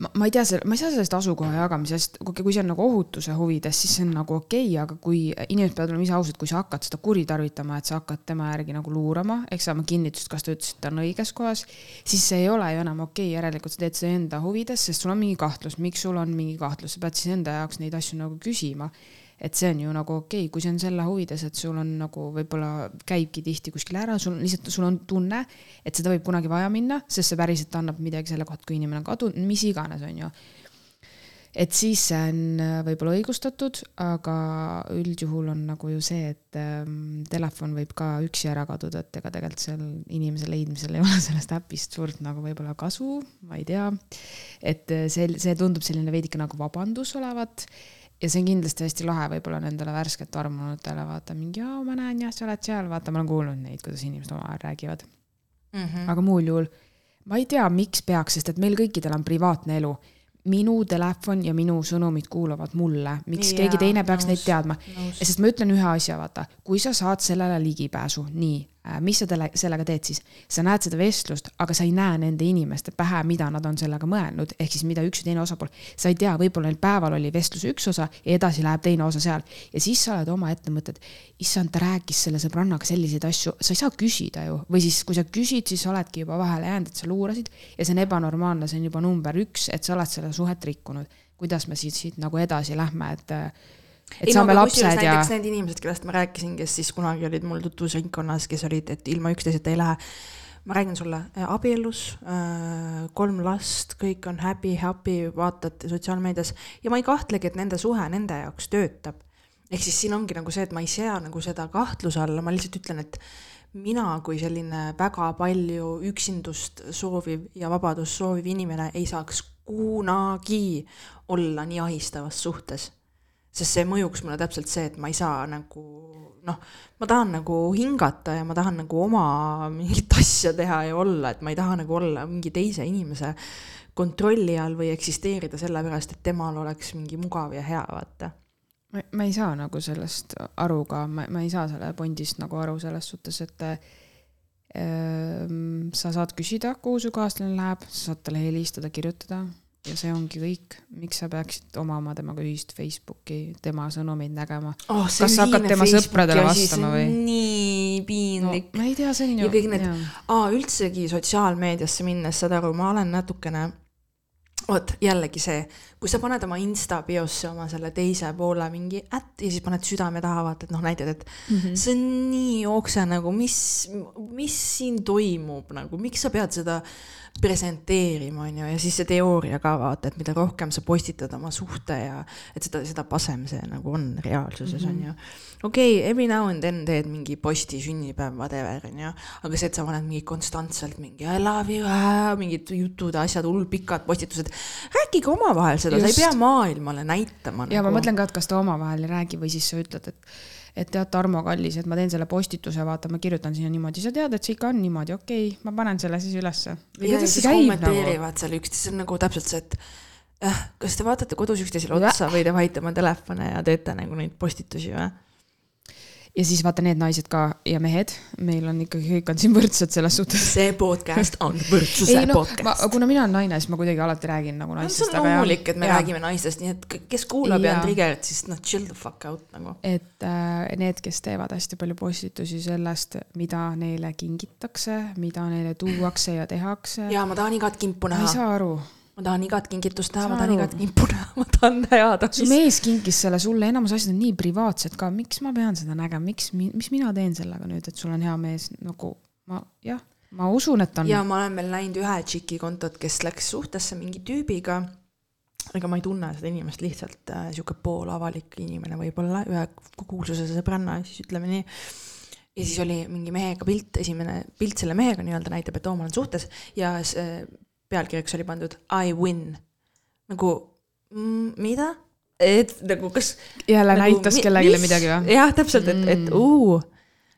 Ma, ei tea, ma ei saa sellest asukoha jagamisest, kui see on nagu ohutuse huvides, siis see on nagu okei okay,, aga kui inimesed peavad olema ise ausad, kui sa hakkad seda kuritarvitama, et sa hakkad tema järgi nagu luurama, ehk saama kinnitust, kas ta ütles, et ta on õiges kohas, siis see ei ole ju enam okei okay,, järelikult sa teed seda enda huvides, sest sul on mingi kahtlus, miks sul on mingi kahtlus, sa pead siis enda jaoks neid asju nagu küsima et see on ju nagu okei okay,, kui see on selle huvides, et sul on nagu võib-olla käibki tihti kuskil ära, sul lihtsalt, sul on tunne, et seda võib kunagi vaja minna, sest see päriselt annab midagi selle kohta, kui inimene on kadunud, mis iganes, on ju. et siis see on äh, võib-olla õigustatud, aga üldjuhul on nagu ju see, et ähm, telefon võib ka üksi ära kaduda, et ega tegelikult seal inimese leidmisel ei ole sellest äpist suurt nagu võib-olla kasu, ma ei tea. et äh, see, see tundub selline veidike nagu vabandus olevat ja see on kindlasti hästi lahe võib-olla nendele värskelt armunutele, vaata mingi, aa, ma näen jah, sa oled seal, vaata, ma olen kuulnud neid, kuidas inimesed omavahel räägivad mm. -hmm. aga muul juhul ma ei tea, miks peaks, sest et meil kõikidel on privaatne elu. minu telefon ja minu sõnumid kuuluvad mulle, miks ja, keegi teine peaks nõus, neid teadma? sest ma ütlen ühe asja, vaata, kui sa saad sellele ligipääsu, nii mis sa tele, sellega teed siis? sa näed seda vestlust, aga sa ei näe nende inimeste pähe, mida nad on sellega mõelnud, ehk siis mida üks ja teine osapool. sa ei tea, võib-olla neil päeval oli vestluse üks osa ja edasi läheb teine osa seal ja siis sa oled omaette mõtled, issand, ta rääkis selle sõbrannaga selliseid asju, sa ei saa küsida ju, või siis, kui sa küsid, siis oledki juba vahele jäänud, et sa luurasid ja see on ebanormaalne, see on juba number üks, et sa oled seda suhet rikkunud. kuidas me siit, siit nagu edasi lähme, et et ei, saame no, lapsed ja. näiteks need inimesed, kellest ma rääkisin, kes siis kunagi olid mul tutvusringkonnas, kes olid, et ilma üksteiseta ei lähe. ma räägin sulle, äh, abielus, äh, kolm last, kõik on happy, happy, vaatad sotsiaalmeedias ja ma ei kahtlegi, et nende suhe nende jaoks töötab. ehk siis siin ongi nagu see, et ma ei sea nagu seda kahtluse alla, ma lihtsalt ütlen, et mina kui selline väga palju üksindust sooviv ja vabadust sooviv inimene ei saaks kunagi olla nii ahistavas suhtes sest see mõjuks mulle täpselt see, et ma ei saa nagu noh, ma tahan nagu hingata ja ma tahan nagu oma mingit asja teha ja olla, et ma ei taha nagu olla mingi teise inimese kontrolli all või eksisteerida sellepärast, et temal oleks mingi mugav ja hea, vaata. ma, ma ei saa nagu sellest aru ka, ma, ma ei saa selle Bondist nagu aru selles suhtes, et äh, sa saad küsida, kuhu su kaaslane läheb, sa saad talle helistada, kirjutada ja see ongi kõik, miks sa peaksid omama temaga ühist Facebooki, tema sõnumeid nägema oh,. kas sa hakkad tema Facebooki sõpradele vastama või? nii piinlik no,. ma ei tea, see on ju. ja kõik need, aa üldsegi sotsiaalmeediasse minnes, saad aru, ma olen natukene vot jällegi see, kui sa paned oma insta biosse oma selle teise poole mingi ätt ja siis paned südame taha, vaata, et noh, näitad, et mm -hmm. see on nii okse nagu, mis, mis siin toimub nagu, miks sa pead seda presenteerima, on ju, ja siis see teooria ka vaata, et mida rohkem sa postitad oma suhte ja et seda, seda pasem see nagu on reaalsuses mm, -hmm. on ju. okei okay,, every now and then teed mingi posti, sünnipäev, whatever, on ju, aga see, et sa paned mingi konstantselt mingi I love you mingid jutud, asjad, hullult pikad postitused, rääkige omavahel seda, sa ei pea maailmale näitama. ja nagu. ma mõtlen ka, et kas ta omavahel ei räägi või siis sa ütled, et et tead, Tarmo Kallis, et ma teen selle postituse, vaata, ma kirjutan sinna niimoodi, sa tead, et see ikka on niimoodi, okei okay,, ma panen selle siis ülesse. ja siis kommenteerivad nagu? seal üksteist, see on nagu täpselt see, et äh, kas te vaatate kodus üksteisele otsa või te vahite oma telefone ja teete nagu neid postitusi või? Ja siis vaata need naised ka ja mehed, meil on ikkagi, kõik on siin võrdsed selles suhtes. see podcast on võrdsuse ei, no, podcast. kuna mina olen naine, siis ma kuidagi alati räägin nagu naistest. see on loomulik, et me ja. räägime naistest, nii et kes kuulab ja, ja on triggered, siis noh, chill the fuck out nagu. et äh, need, kes teevad hästi palju postitusi sellest, mida neile kingitakse, mida neile tuuakse ja tehakse. ja ma tahan igat kimpu näha. ma ei saa aru ma tahan igat kingitust näha, ma tahan igat kimpu näha, ma tahan teada. su mees kinkis selle sulle, enamus asjad on nii privaatsed ka, miks ma pean seda nägema, miks, mis mina teen sellega nüüd, et sul on hea mees, nagu ma jah, ma usun, et on. ja ma olen veel näinud ühe tšiki kontot, kes läks suhtesse mingi tüübiga. ega ma ei tunne seda inimest lihtsalt äh, sihuke poolavalik inimene võib-olla, ühe kuulsuse sõbranna, siis ütleme nii ja siis oli mingi mehega pilt, esimene pilt selle mehega nii-öelda näitab, et oo, ma olen suhtes ja see pealkirjaks oli pandud I win. nagu mm, mida? et nagu kas. jälle nagu, näitas kellelegi midagi või? jah, täpselt, et, et mm. uu.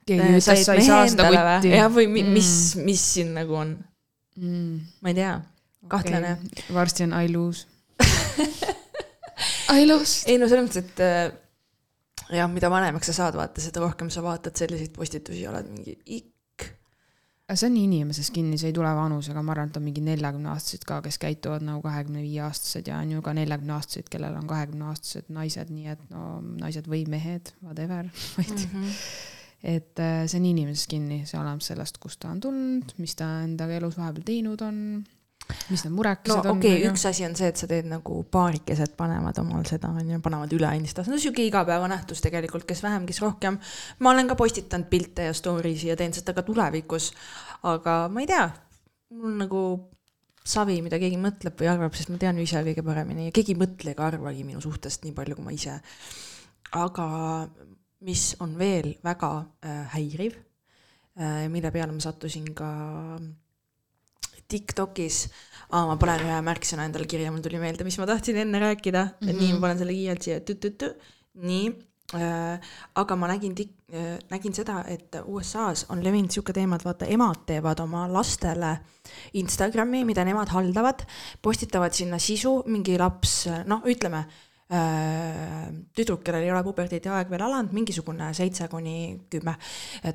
keegi äh, ütles, sa ei saa seda kutti. jah, või mi, mm. mis, mis siin nagu on mm.? ma ei tea, kahtlane okay.. varsti on I lose I lost. ei no selles mõttes, et äh, jah, mida vanemaks sa saad, vaata, seda rohkem sa vaatad selliseid postitusi, oled mingi ikk see on inimeses kinni, see ei tule vanusega, ma arvan, et on mingi neljakümneaastased ka, kes käituvad nagu kahekümne viie aastased ja on ju ka neljakümneaastaseid, kellel on kahekümneaastased naised, nii et no naised või mehed, whatever, mm. -hmm. et äh, see on inimeses kinni, see oleneb sellest, kust ta on tulnud, mis ta endaga elus vahepeal teinud on mis need murekesed no, on? okei okay,, üks asi on see, et sa teed nagu paarikesed panevad omal seda onju, panevad üle Instas, no sihuke igapäevanähtus tegelikult, kes vähem, kes rohkem. ma olen ka postitanud pilte ja story si ja teen seda ka tulevikus. aga ma ei tea, mul nagu savi, mida keegi mõtleb või arvab, sest ma tean ju ise kõige paremini ja keegi ei mõtle ega arvagi minu suhtest nii palju kui ma ise. aga mis on veel väga äh, häiriv äh,, mille peale ma sattusin ka TikTokis ah,, ma panen ühe märksõna endale kirja, mul tuli meelde, mis ma tahtsin enne rääkida mm, -hmm. nii, ma panen selle kiirelt siia, tü-tü-tü, nii äh,. aga ma nägin tik- äh,, nägin seda, et USA-s on levinud sihuke teema, et vaata, emad teevad oma lastele Instagrami, mida nemad haldavad, postitavad sinna sisu, mingi laps, noh, ütleme Äh, tüdruk, kellel ei ole puberteedi aeg veel alanud, mingisugune seitse kuni kümme,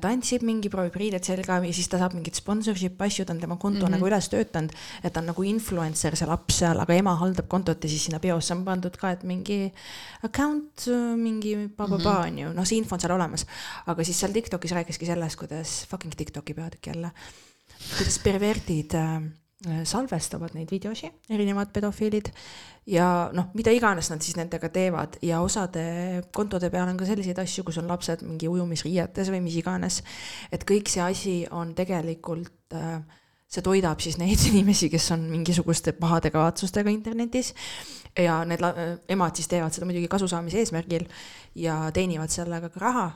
tantsib mingi, proovib riided selga ja siis ta saab mingit sponsorship asju, ta on tema konto mm -hmm. nagu üles töötanud, et ta on nagu influencer, see laps seal, aga ema haldab kontot ja siis sinna biosse on pandud ka, et mingi account, mingi pa-pa-pa on ju, noh, see info on seal olemas. aga siis seal Tiktokis rääkiski sellest, kuidas, fucking Tiktoki peatükk jälle, kuidas perverdid äh, salvestavad neid videosi, erinevad pedofiilid ja noh, mida iganes nad siis nendega teevad ja osade kontode peal on ka selliseid asju, kus on lapsed mingi ujumisriietes või mis iganes. et kõik see asi on tegelikult, äh, see toidab siis neid inimesi, kes on mingisuguste pahade kavatsustega internetis ja need emad siis teevad seda muidugi kasu saamise eesmärgil ja teenivad sellega ka raha.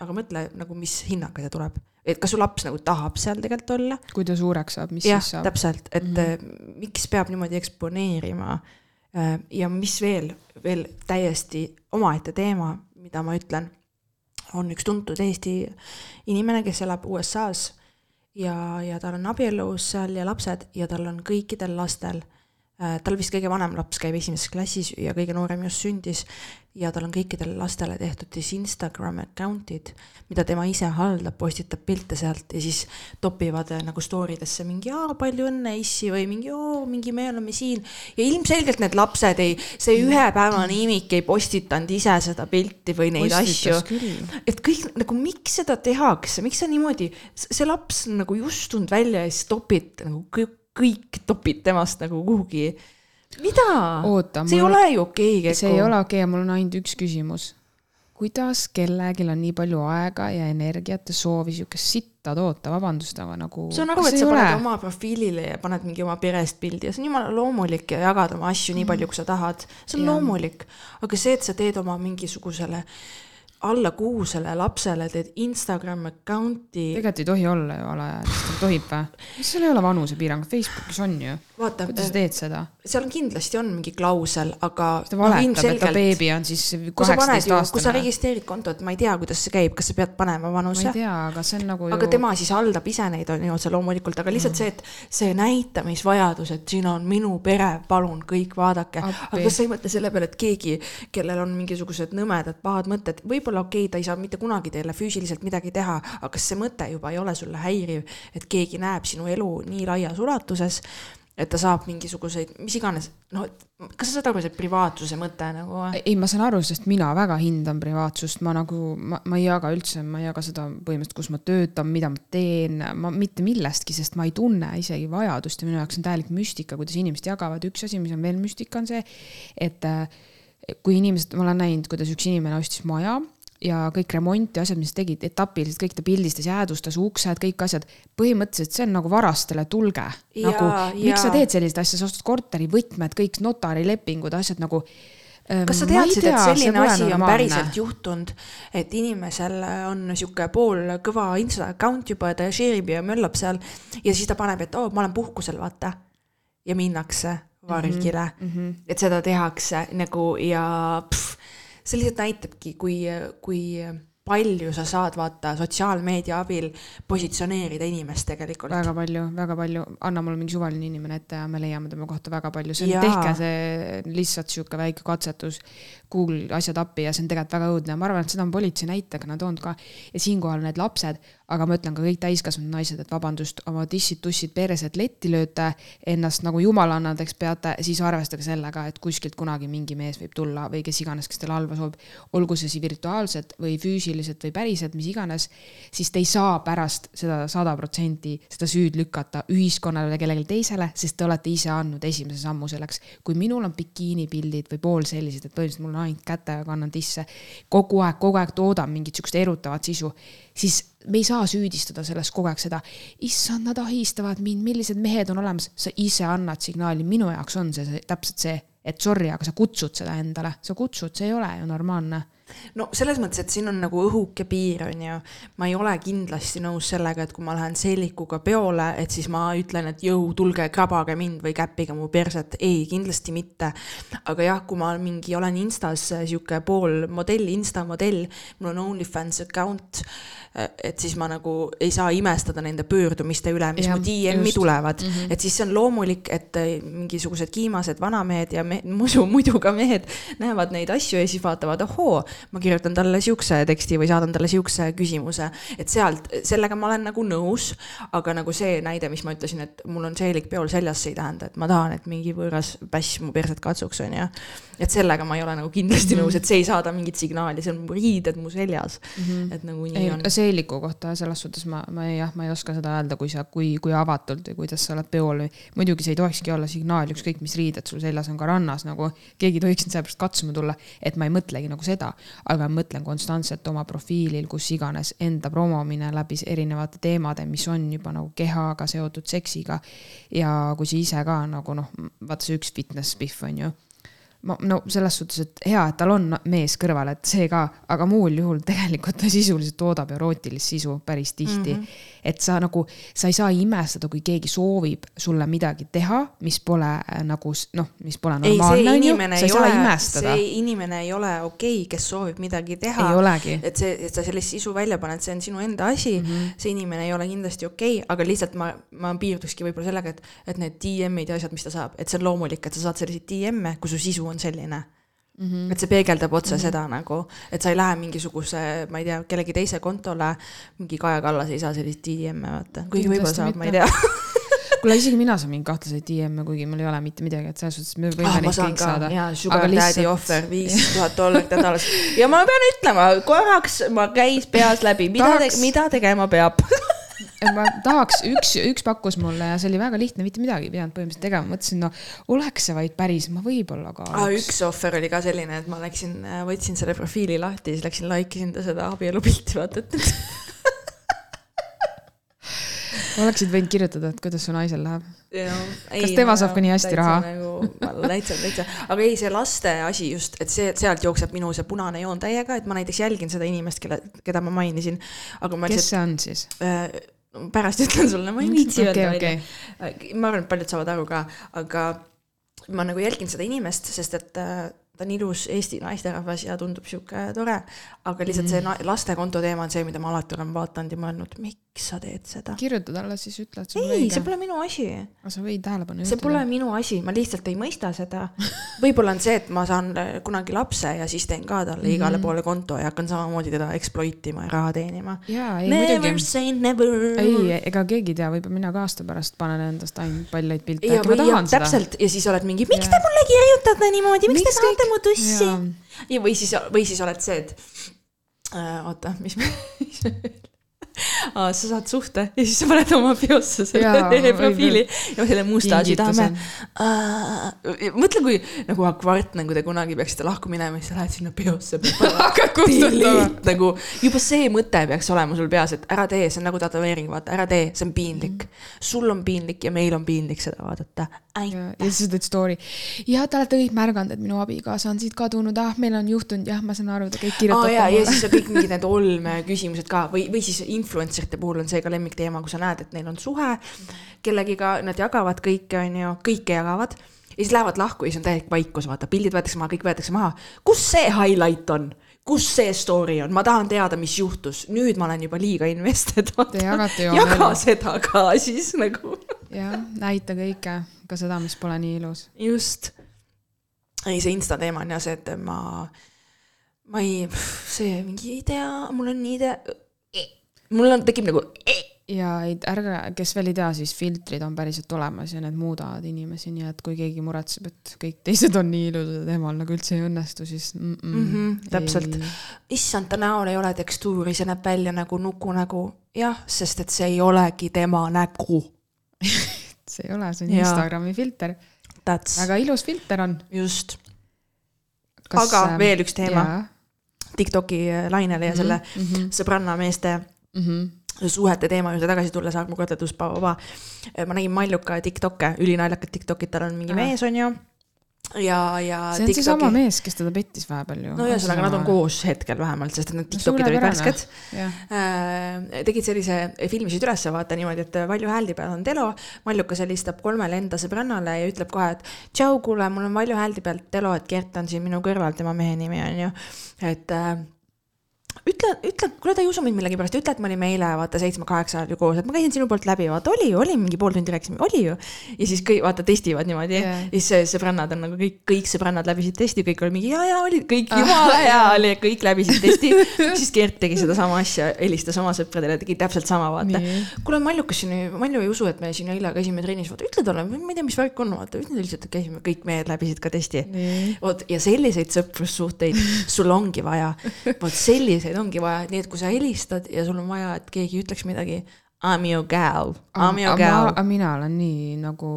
Aga mõtle nagu, mis hinnaga see tuleb et kas su laps nagu tahab seal tegelikult olla. kui ta suureks saab, mis ja, siis saab? täpselt, et mm -hmm. miks peab niimoodi eksponeerima. Äh, ja mis veel, veel täiesti omaette teema, mida ma ütlen, on üks tuntud Eesti inimene, kes elab USA-s ja, ja tal on abielus seal ja lapsed ja tal on kõikidel lastel äh, tal vist kõige vanem laps käib esimeses klassis ja kõige noorem just sündis ja tal on kõikidele lastele tehtud siis Instagram account'id, mida tema ise haldab, postitab pilte sealt ja siis topivad äh, nagu story desse mingi aa, palju õnne issi või mingi oo, mingi me oleme siin. ja ilmselgelt need lapsed ei, see ühepäevane imik ei postitanud ise seda pilti või neid Postitas asju. et kõik nagu, miks seda tehakse, miks see niimoodi, see laps on nagu just tulnud välja ja siis topid nagu kõik, kõik topid temast nagu kuhugi mida? see ei ole ju okei okay,. see ei ole okei okay, ja mul on ainult üks küsimus. kuidas kellelgi on nii palju aega ja energiat ja soovi siukest sitta toota, vabandust, aga nagu. saan aru, et sa paned ole? oma profiilile ja paned mingi oma perest pildi ja see on jumala loomulik ja jagad oma asju nii palju, kui sa tahad. see on ja. loomulik, aga see, et sa teed oma mingisugusele äh, alla kuusele lapsele teed Instagram account'i. tegelikult ei tohi olla ju alaealistel, tohib või? seal ei ole vanusepiirang, Facebookis on ju. kuidas sa teed seda? seal kindlasti on mingi klausel, aga. ta valetab no,, et ta beebi on siis kaheksateist aastane. kui sa registreerid kontot, ma ei tea, kuidas see käib, kas sa pead panema vanuse? ma ei tea, aga see on nagu. aga ju... tema siis haldab ise neid on ju otse loomulikult, aga lihtsalt see, et see näitamisvajadus, et siin on minu pere, palun kõik vaadake. aga kas sa ei mõtle selle peale, et keegi, kellel on mingisugused nõmedad pahad mõtted, võib-olla võib-olla okei okay,, ta ei saa mitte kunagi teile füüsiliselt midagi teha, aga kas see mõte juba ei ole sulle häiriv, et keegi näeb sinu elu nii laias ulatuses, et ta saab mingisuguseid, mis iganes, noh, kas sa saad aru, see privaatsuse mõte nagu? ei, ma saan aru, sest mina väga hindan privaatsust, ma nagu, ma, ma ei jaga üldse, ma ei jaga seda põhimõtteliselt, kus ma töötan, mida ma teen, ma mitte millestki, sest ma ei tunne isegi vajadust ja minu jaoks on täielik müstika, kuidas inimesed jagavad, üks asi, mis on veel müstika, on see, et kui inimesed, ma olen näinud, kuidas üks inimene ostis maja ja kõik remont ja asjad, mis tegid etapiliselt, kõik ta pildistas, jäädvustas uksed, kõik asjad. põhimõtteliselt see on nagu varastele tulge. nagu, miks sa teed selliseid asju, sa ostad korteri võtmed, kõik notarilepingud, asjad nagu ähm, kas sa teadsid, et selline asi on päriselt juhtunud, et inimesel on sihuke pool kõva Insta account juba ja ta share ib ja möllab seal ja siis ta paneb, et oo oh,, ma olen puhkusel, vaata. ja minnakse vargile mm, -hmm. et seda tehakse nagu ja pff, see lihtsalt näitabki, kui, kui palju sa saad vaata sotsiaalmeedia abil positsioneerida inimest tegelikult. väga palju, väga palju, anna mulle mingi suvaline inimene ette ja me leiame tema kohta väga palju, see on, tehke see lihtsalt sihuke väike katsetus. Google asjad appi ja see on tegelikult väga õudne, ma arvan, et seda on politsei näitena toonud ka. ja siinkohal need lapsed, aga ma ütlen ka kõik täiskasvanud naised, et vabandust, oma tissid-tussid peresed letti lööte, ennast nagu jumalannadeks peate, siis arvestage sellega, et kuskilt kunagi mingi mees võib tulla või kes iganes, kes teile halba soovib. olgu see siis virtuaalselt või füüsiliselt või päriselt, mis iganes, siis te ei saa pärast seda sada protsenti seda süüd lükata ühiskonnale või kellelegi teisele, sest te olete ise andnud esimese sammu selleks. kui minul on bikiinipildid või poolsellised, et põhimõtteliselt mul on ainult kätega kannan tisse, kogu aeg, kogu aeg toodan mingit sihukest erutavat sisu, siis me ei saa süüdistada selles kogu aeg seda, issand, nad ahistavad mind, millised mehed on olemas, sa ise annad signaali, minu jaoks on see, see täpselt see, et sorry, aga sa kutsud seda endale, sa kutsud, see ei ole ju normaalne no selles mõttes, et siin on nagu õhuke piir, on ju. ma ei ole kindlasti nõus sellega, et kui ma lähen seelikuga peole, et siis ma ütlen, et jõu, tulge krabage mind või käppige mu perset. ei, kindlasti mitte. aga jah, kui ma mingi olen Instas sihuke pool modell, Insta modell, mul on OnlyFans account, et siis ma nagu ei saa imestada nende pöördumiste üle, mis ja, mu DM-i tulevad mm. -hmm. et siis see on loomulik, et mingisugused kiimased vanamehed ja me, muidu, muidu ka mehed näevad neid asju ja siis vaatavad, ohoo ma kirjutan talle siukse teksti või saadan talle siukse küsimuse, et sealt, sellega ma olen nagu nõus, aga nagu see näide, mis ma ütlesin, et mul on seelik peol seljas, see ei tähenda, et ma tahan, et mingi võõras päss mu perset katsuks, onju. et sellega ma ei ole nagu kindlasti nõus, et see ei saada mingit signaali, see on mu riided mu seljas mm. -hmm. et nagu nii ei, on. seeliku kohta selles suhtes ma, ma ei, jah, ma ei oska seda öelda, kui sa, kui, kui avatult või kuidas sa oled peol või muidugi see ei tohikski olla signaal, ükskõik mis riided sul seljas on ka rannas nagu, keegi ei tohiks sind sellepärast katsuma tulla, et ma ei mõtlegi nagu seda aga mõtlen konstantselt oma profiilil, kus iganes enda promomine läbi erinevate teemade, mis on juba nagu kehaga seotud, seksiga. ja kui sa ise ka nagu noh, vaata see üks fitness pihv on ju ma no selles suhtes, et hea, et tal on mees kõrval, et see ka, aga muul juhul tegelikult ta sisuliselt toodab erootilist sisu päris tihti mm. -hmm. et sa nagu, sa ei saa imestada, kui keegi soovib sulle midagi teha, mis pole äh, nagu noh, mis pole normaalne, on ju, sa ei saa ole, imestada. see inimene ei ole okei okay,, kes soovib midagi teha. et see, et sa sellist sisu välja paned, see on sinu enda asi mm, -hmm. see inimene ei ole kindlasti okei okay,, aga lihtsalt ma, ma piirdukski võib-olla sellega, et, et need DM-id ja asjad, mis ta saab, et see on loomulik, et sa saad selliseid DM-e, kus su sisu on selline Mm -hmm. et see peegeldab otse mm -hmm. seda nagu, et sa ei lähe mingisuguse, ma ei tea, kellegi teise kontole, mingi Kaja Kallas ei saa selliseid DM-e vaata, kuigi võib-olla saab, ma ei tea kuule, isegi mina saan mingeid kahtlaseid DM-e, kuigi mul ei ole mitte midagi, et selles suhtes me võime ah, neid kõik saada. jaa, sugar daddy lihtsalt... offer, viis tuhat dollarit nädalas. ja ma pean ütlema, korraks ma käis peas läbi, mida mida tegema peab ma tahaks, üks, üks pakkus mulle ja see oli väga lihtne, mitte midagi ei pidanud põhimõtteliselt tegema, mõtlesin, no oleks see vaid päris, ma võib-olla ka ah,. üks ohver oli ka selline, et ma läksin, võtsin selle profiili lahti, siis läksin like isin ta seda abielupilti, vaata, et oleksid võinud kirjutada, et kuidas su naisel läheb. kas tema saab ka nii hästi raha? nagu, täitsa, täitsa, aga ei, see laste asi just, et see, sealt jookseb minu see punane joon täiega, et ma näiteks jälgin seda inimest, kelle, keda ma mainisin. kes see on siis äh,? Pärast ütlen sulle, ma ei viitsi öelda okay, välja. ma arvan, et paljud saavad aru ka, aga ma nagu jälgin seda inimest, sest et äh, ta on ilus Eesti naisterahvas ja tundub sihuke tore, aga lihtsalt mm. see lastekonto teema on see, mida ma alati olen vaadanud ja mõelnud, miks miks sa teed seda? kirjuta talle, siis ütle, et sul ei, see pole minu asi. aga sa võid tähelepanu juhtida. see pole minu asi, ma lihtsalt ei mõista seda. võib-olla on see, et ma saan äh, kunagi lapse ja siis teen ka talle mm -hmm. igale poole konto ja hakkan samamoodi teda exploit ima ja raha teenima. Never say never. ei, ega keegi ei tea, võib-olla mina ka aasta pärast panen endast ainult paljaid pilte. ja, või jah, täpselt ja siis oled mingi, miks ja. te mulle kirjutate niimoodi, miks, te saate mu tussi? ja või siis, või siis oled see, et äh, oota, mis me sa saad suhte ja siis sa paned oma biosse selle profiili ja selle musta südame. mõtle, kui nagu akvart, nagu te kunagi peaksite lahku minema, siis sa lähed sinna biosse. hakkad kustutama. nagu juba see mõte peaks olema sul peas, et ära tee, see on nagu tätoveering, vaata, ära tee, see on piinlik. sul on piinlik ja meil on piinlik seda vaadata. Ja siis sa teed story. ja te olete kõik märganud, et minu abikaasa on siit kadunud, ah, meil on juhtunud, jah, ma saan aru, te kõik kirjutate. ja, ja siis on kõik mingid need olmeküsimused ka või, või siis influencer ite puhul on see ka lemmikteema, kui sa näed, et neil on suhe kellegiga, nad jagavad kõike, on ju, kõike jagavad. ja siis lähevad lahku ja siis on täielik vaikus, vaata, pildid võetakse maha, kõik võetakse maha. kus see highlight on? Kus see story on, ma tahan teada, mis juhtus, nüüd ma olen juba liiga invested. jaga seda ka siis nagu. jah, näita kõike, ka seda, mis pole nii ilus. just. ei, see insta teema on jah see, et ma, ma ei, see mingi idea, mul on idee mul on, tekib nagu eh, ja ei, ärge, kes veel ei tea, siis filtrid on päriselt olemas ja need muudavad inimesi, nii et kui keegi muretseb, et kõik teised on nii ilusad ja temal nagu üldse ei õnnestu, siis mm -mm, Mhm, täpselt. ei. issand, ta näol ei ole tekstuuri, see näeb välja nagu nukunägu. jah, sest et see ei olegi tema nägu. see ei ole, see on Jaa. Instagrami filter, väga ilus filter on. just, aga veel üks teema Tiktoki äh, lainele ja selle mm -hmm, sõbranna meeste mm -hmm. Suhete teema juurde tagasi tulles, Aarmu kodetus, ma nägin Malluka Tiktoke, ülinaljakad Tiktokid, tal on mingi Ah. mees, on ju. ja, ja see on seesama mees, kes teda pettis vahepeal ju. no ühesõnaga, nad on koos hetkel vähemalt, sest et need Tiktokid olid värsked. jah, Äh, tegid sellise, filmisid ülesse vaata niimoodi, et Valju Hääldi peal on Telo, Mallukas helistab kolmele enda sõbrannale ja ütleb kohe, et tšau, kuule, mul on Valju Hääldi pealt Telo, et Gert on siin minu kõrval, tema mehe nimi on ju, et äh, ütle, ütle, kuule ta ei usu mind millegipärast, ütle, et me olime eile vaata seitsme-kaheksa ajal ju koos, et ma käisin sinu poolt läbi, vaata oli ju, oli mingi pool tundi rääkisime, oli ju. ja siis kõik vaata testivad niimoodi yeah. ja siis see sõbrannad on nagu kõik, kõik sõbrannad läbisid testi, kõik oli mingi ja, ja oli kõik jumala hea oli, kõik läbisid testi. siis Gert tegi sedasama asja, helistas oma sõpradele, tegi täpselt sama, vaata Nii.. kuule, Mallukas siin, Mallu ei usu, et me siin eile käisime trennis, vaata ütle talle, ma ei tea, mis värk on, vaata ütle lihtsalt, et käisime, kõik mehed läbisid ka testi nii. vot ja selliseid sõprussuhteid sul ongi vaja, vot selliseid ongi vaja, nii et kui sa helistad ja sul on vaja, et keegi ütleks midagi, I m your gal, I m your gal. aga mina olen nii nagu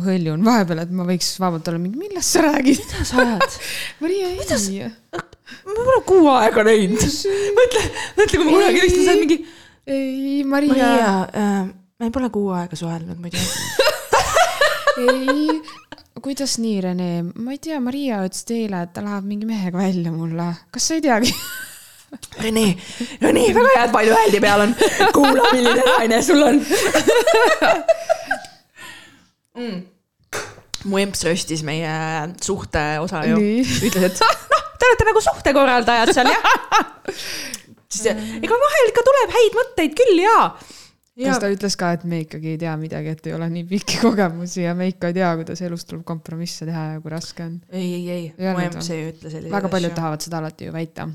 hõljun vahepeal, et ma võiks vabalt olla mingi, millest sa räägid? mida sa ajad? Maria, ei. ma pole kuu aega näinud. mõtle, mõtle, kui ma kunagi helistan, sa oled mingi, ei, Maria, Maria äh,, me pole kuu aega suhelnud muidu. ei. kuidas nii, Rene? ma ei tea, Maria ütles eile, et ta läheb mingi mehega välja mulle. kas sa ei teagi? Rene, Rene, väga hea, et palju hääldi peal on. kuula, milline naine sul on mm.. mu emps röstis meie suhte osa ju ütles, et noh, te olete nagu suhtekorraldajad seal jah. siis ega vahel ikka tuleb häid mõtteid küll ja. kas ta ütles ka, et me ikkagi ei tea midagi, et ei ole nii pikki kogemusi ja me ikka ei tea, kuidas elus tuleb kompromisse teha ja kui raske on. ei, ei, ei, mu emps ei ütle selliseid väga paljud tahavad seda alati ju väita,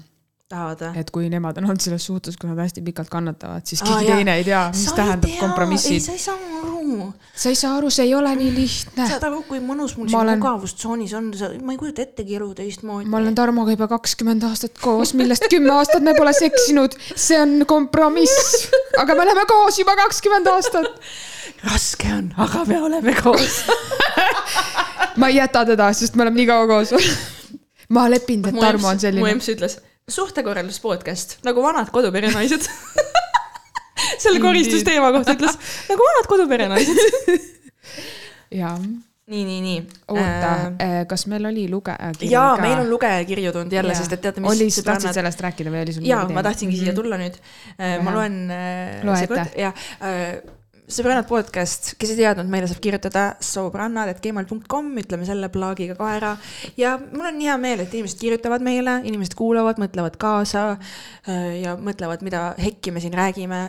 tahavad või? et kui nemad on olnud selles suhtes, kui nad hästi pikalt kannatavad, siis keegi jaa. teine ei tea, mis Sa tähendab tea, kompromissid. sa ei saa aru. sa ei saa aru, see ei ole nii lihtne. saad aru, kui mõnus mul Ma siin olen- mugavustsoonis on, ma ei kujuta ettegi elu teistmoodi. ma olen Tarmoga juba kakskümmend aastat koos, millest kümme aastat me pole seksinud. see on kompromiss, aga me oleme koos juba kakskümmend aastat. raske on, aga me oleme koos. ma ei jäta teda, sest me oleme nii kaua koos. ma lepin, et Tarmo on mu selline. emps ütles, suhtekorraldus podcast nagu vanad koduperenaised. selle koristusteema kohta ütles nagu vanad koduperenaised. jaa, nii, nii, nii. oota, kas meil oli lugeja kiri jaa, ka? meil on lugejakirju tulnud jälle, sest et teate, mis oli, sa tahtsid sõbrannad- sellest rääkida või oli sul jaa, ma tahtsingi siia tulla nüüd. ma Vähe. loen. Loe ette. ja sõbrannad podcast, kes ei teadnud, meile saab kirjutada sõbrannad.gmail.com, ütleme selle plaagiga ka ära. ja mul on hea meel, et inimesed kirjutavad meile, inimesed kuulavad, mõtlevad kaasa äh, ja mõtlevad, mida hekki me siin räägime,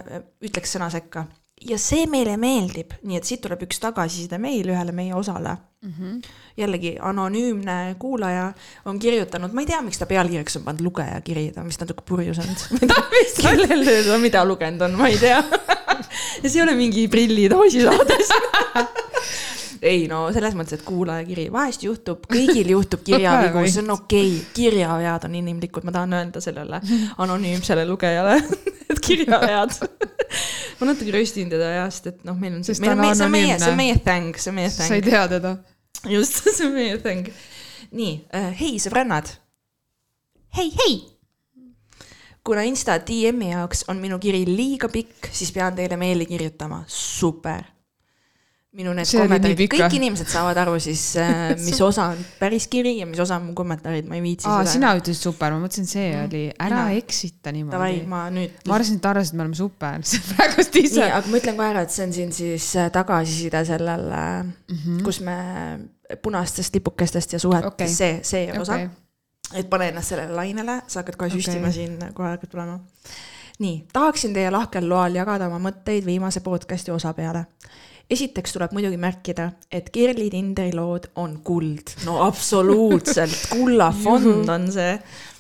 ütleks sõna sekka. Ja see meile meeldib, nii et siit tuleb üks tagasiside meil ühele meie osale mm. -hmm. jällegi anonüümne kuulaja on kirjutanud, ma ei tea, miks ta pealkirjaks on pannud lugejakiri, ta on vist natuke purjus olnud. kellele ta mida lugenud on, ma ei tea. ja see ei ole mingi prillidoosi saade ei no selles mõttes, et kuulajakiri, vahest juhtub, kõigil juhtub kirjavigu, see on okei okay., kirjavead on inimlikud, ma tahan öelda sellele anonüümsele lugejale, et kirjavead. ma natuke röstin teda jah, sest et noh, meil on see, meil on see on meie, see on meie thing, see on meie sa ei tea teda? just, see on meie thing. nii äh,, hei sõbrannad. hei, hei kuna Insta DM-i jaoks on minu kiri liiga pikk, siis pean teile meili kirjutama, super. Minu need See nii kommentaarid, kõik inimesed saavad aru siis, mis osa on päris kiri ja mis osa on mu kommentaarid, ma ei viitsi aa, seda. sina ütlesid super, ma mõtlesin, see oli, ära Mina- eksita niimoodi. ma nüüd. ma arvasin, et ta arvas, et me oleme super, see praegust nii, ise. aga ma ütlen kohe ära, et see on siin siis äh, tagasiside sellele mm, Mhm. -hmm. kus me punastest lipukestest ja suhetest okay., see, see okay. osa et pane ennast sellele lainele, sa hakkad kohe Okei. süstima siin, kohe hakkad tulema. nii, tahaksin teie lahkel loal jagada oma mõtteid viimase podcast'i osa peale. Esiteks tuleb muidugi märkida, et Kirli Tinderi lood on kuld, no absoluutselt, kullafond on see.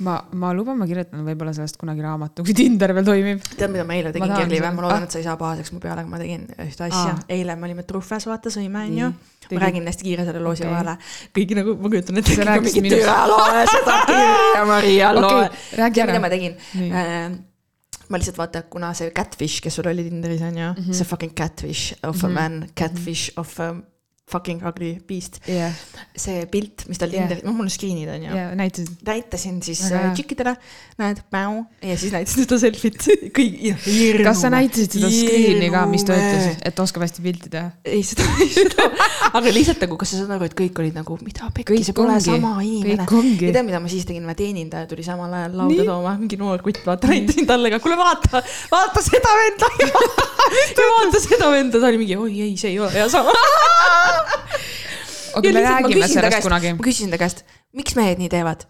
ma, ma luban, ma kirjutan võib-olla sellest kunagi raamatu, kui Tinder veel toimib. tead, mida ma eile tegin Kirli või? ma loodan, et sa ei saa pahaseks mu peale, aga ma tegin ühte asja. eile me olime Truhves, vaata, sõime, onju. ma räägin hästi kiire selle loosi okay. vahele. kõik nagu, ma kujutan ette, kõik mingi türa loe seda kirja, Maria loe okay,. mida ma tegin? Ma lihtsalt vaata, kuna see catfish, kes sul oli Tinderis on ju mm, -hmm. see fucking catfish of mm -hmm. a mhm. man, catfish mm -hmm. of a fucking ugly beast. Yeah.. see pilt, mis tal Tinderis yeah., noh, mul on screen'id on ju yeah,. näitasid. näitasin siis äh, tšikkidele, näed, ja siis näitasin seda selfit, kõik hirmu. kas sa näitasid seda screen'i ka, mis ta ütles, et oskab hästi pilti teha? ei, seda, ei seda, aga lihtsalt nagu, kas sa saad aru, et kõik olid nagu, mida pekki, see pole ongi. sama inimene. ja tead, mida ma siis tegin, ma teenindaja tuli samal ajal lauda tooma, mingi noor kutt, vaata, näitasin talle ka, kuule vaata, vaata seda venda. Vaata seda venda, ta oli mingi, oi ei, see ei ole hea sama aga me räägime sellest käest, kunagi. ma küsisin ta käest, miks mehed nii teevad?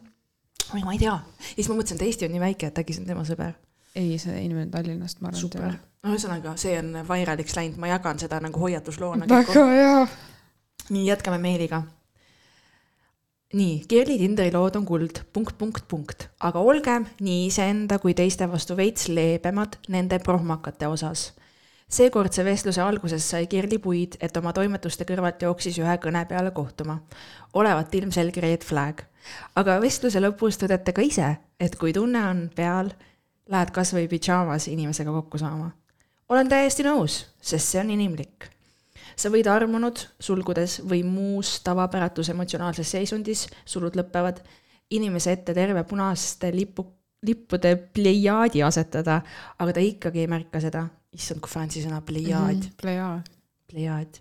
oi, ma ei tea. ja siis ma mõtlesin, et Eesti on nii väike, et äkki see on tema sõber. ei, see inimene Tallinnast, ma arvan. super, no ühesõnaga, see on vairaliks läinud, ma jagan seda nagu hoiatusloona. väga hea. nii, jätkame meiliga nii, Kerli Tinderi lood on kuld, punkt, punkt, punkt, aga olgem nii iseenda kui teiste vastu veits leebemad nende prohmakate osas seekordse vestluse alguses sai Kirli puid, et oma toimetuste kõrvalt jooksis ühe kõne peale kohtuma. olevat ilmselge red flag. aga vestluse lõpus tõdete ka ise, et kui tunne on peal, lähed kas või pidžaamas inimesega kokku saama. olen täiesti nõus, sest see on inimlik. sa võid armunud, sulgudes või muus tavapäratus emotsionaalses seisundis, sulud lõpevad, inimese ette terve punaste lipu, lippude plejaadi asetada, aga ta ikkagi ei märka seda issand, kui fancy sõna, plejaad mm. plejaad. plejaad.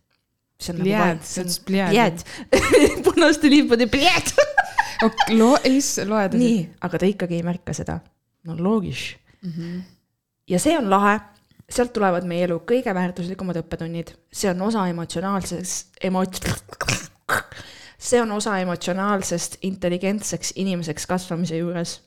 see on Pliad, nagu. plejaad. punaste lippude plejaad Lo-, is-, loed. nii, aga ta ikkagi ei märka seda. no loogis mm. -hmm. ja see on lahe, sealt tulevad meie elu kõige väärtuslikumad õppetunnid, see on osa emotsionaalsest, emot-, see on osa emotsionaalsest intelligentseks inimeseks kasvamise juures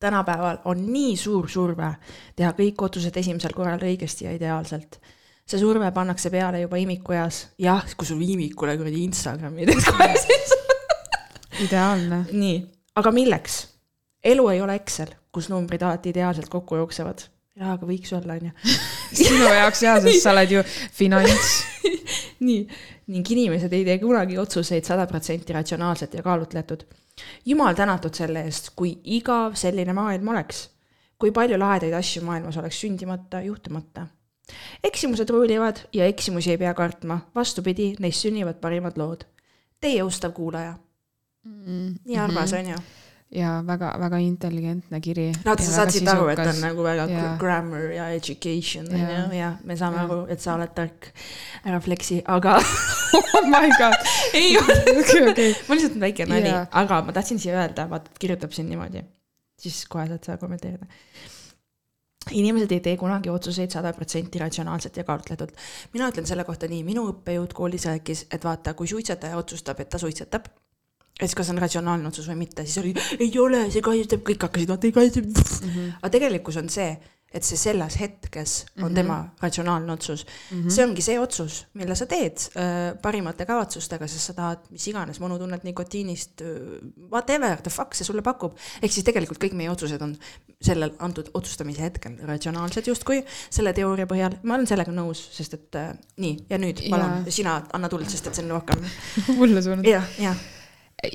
tänapäeval on nii suur surve teha kõik otsused esimesel korral õigesti ja ideaalselt. see surve pannakse peale juba imikueas, jah, kui sul imikule kuradi Instagrami teed kohe siis ideaalne. nii, aga milleks? elu ei ole Excel, kus numbrid alati ideaalselt kokku jooksevad. jaa, aga võiks olla, onju. sinu jaoks jaa, sest sa oled ju finants nii, ning inimesed ei tee kunagi otsuseid sada protsenti ratsionaalselt ja kaalutletud jumal tänatud selle eest, kui igav selline maailm oleks. kui palju lahedaid asju maailmas oleks sündimata, juhtumata. eksimused ruulivad ja eksimusi ei pea kartma, vastupidi, neist sünnivad parimad lood. Teie ustav kuulaja mm. -hmm. nii armas on ju ja väga-väga intelligentne kiri. no sa saad siit aru, et on nagu väga ja. grammar ja education on ju, ja me saame ja. aru, et sa oled tark. ära flexi, aga oh my god ei okay, okay. ma lihtsalt väike nali yeah., aga ma tahtsin siia öelda, vaata, et kirjutab siin niimoodi. siis kohe saad sa kommenteerida inimesed ei tee kunagi otsuseid sada protsenti ratsionaalselt ja kaalutletult. mina ütlen selle kohta nii, minu õppejõud koolis rääkis, et vaata, kui suitsetaja otsustab, et ta suitsetab et kas on ratsionaalne otsus või mitte, siis oli, ei ole, see kahjustab, kõik hakkasid vaata, ei kahjusta mm. -hmm. aga tegelikkus on see, et see selles hetkes on mm -hmm. tema ratsionaalne otsus mm. -hmm. see ongi see otsus, mille sa teed äh, parimate kavatsustega, sest sa tahad mis iganes monotunnet nikotiinist äh,, whatever the fuck see sulle pakub. ehk siis tegelikult kõik meie otsused on sellel antud otsustamise hetkel ratsionaalsed justkui selle teooria põhjal. ma olen sellega nõus, sest et äh, nii ja nüüd palun sina anna tuld, sest et see on rohkem mulle suunatud. jah, jah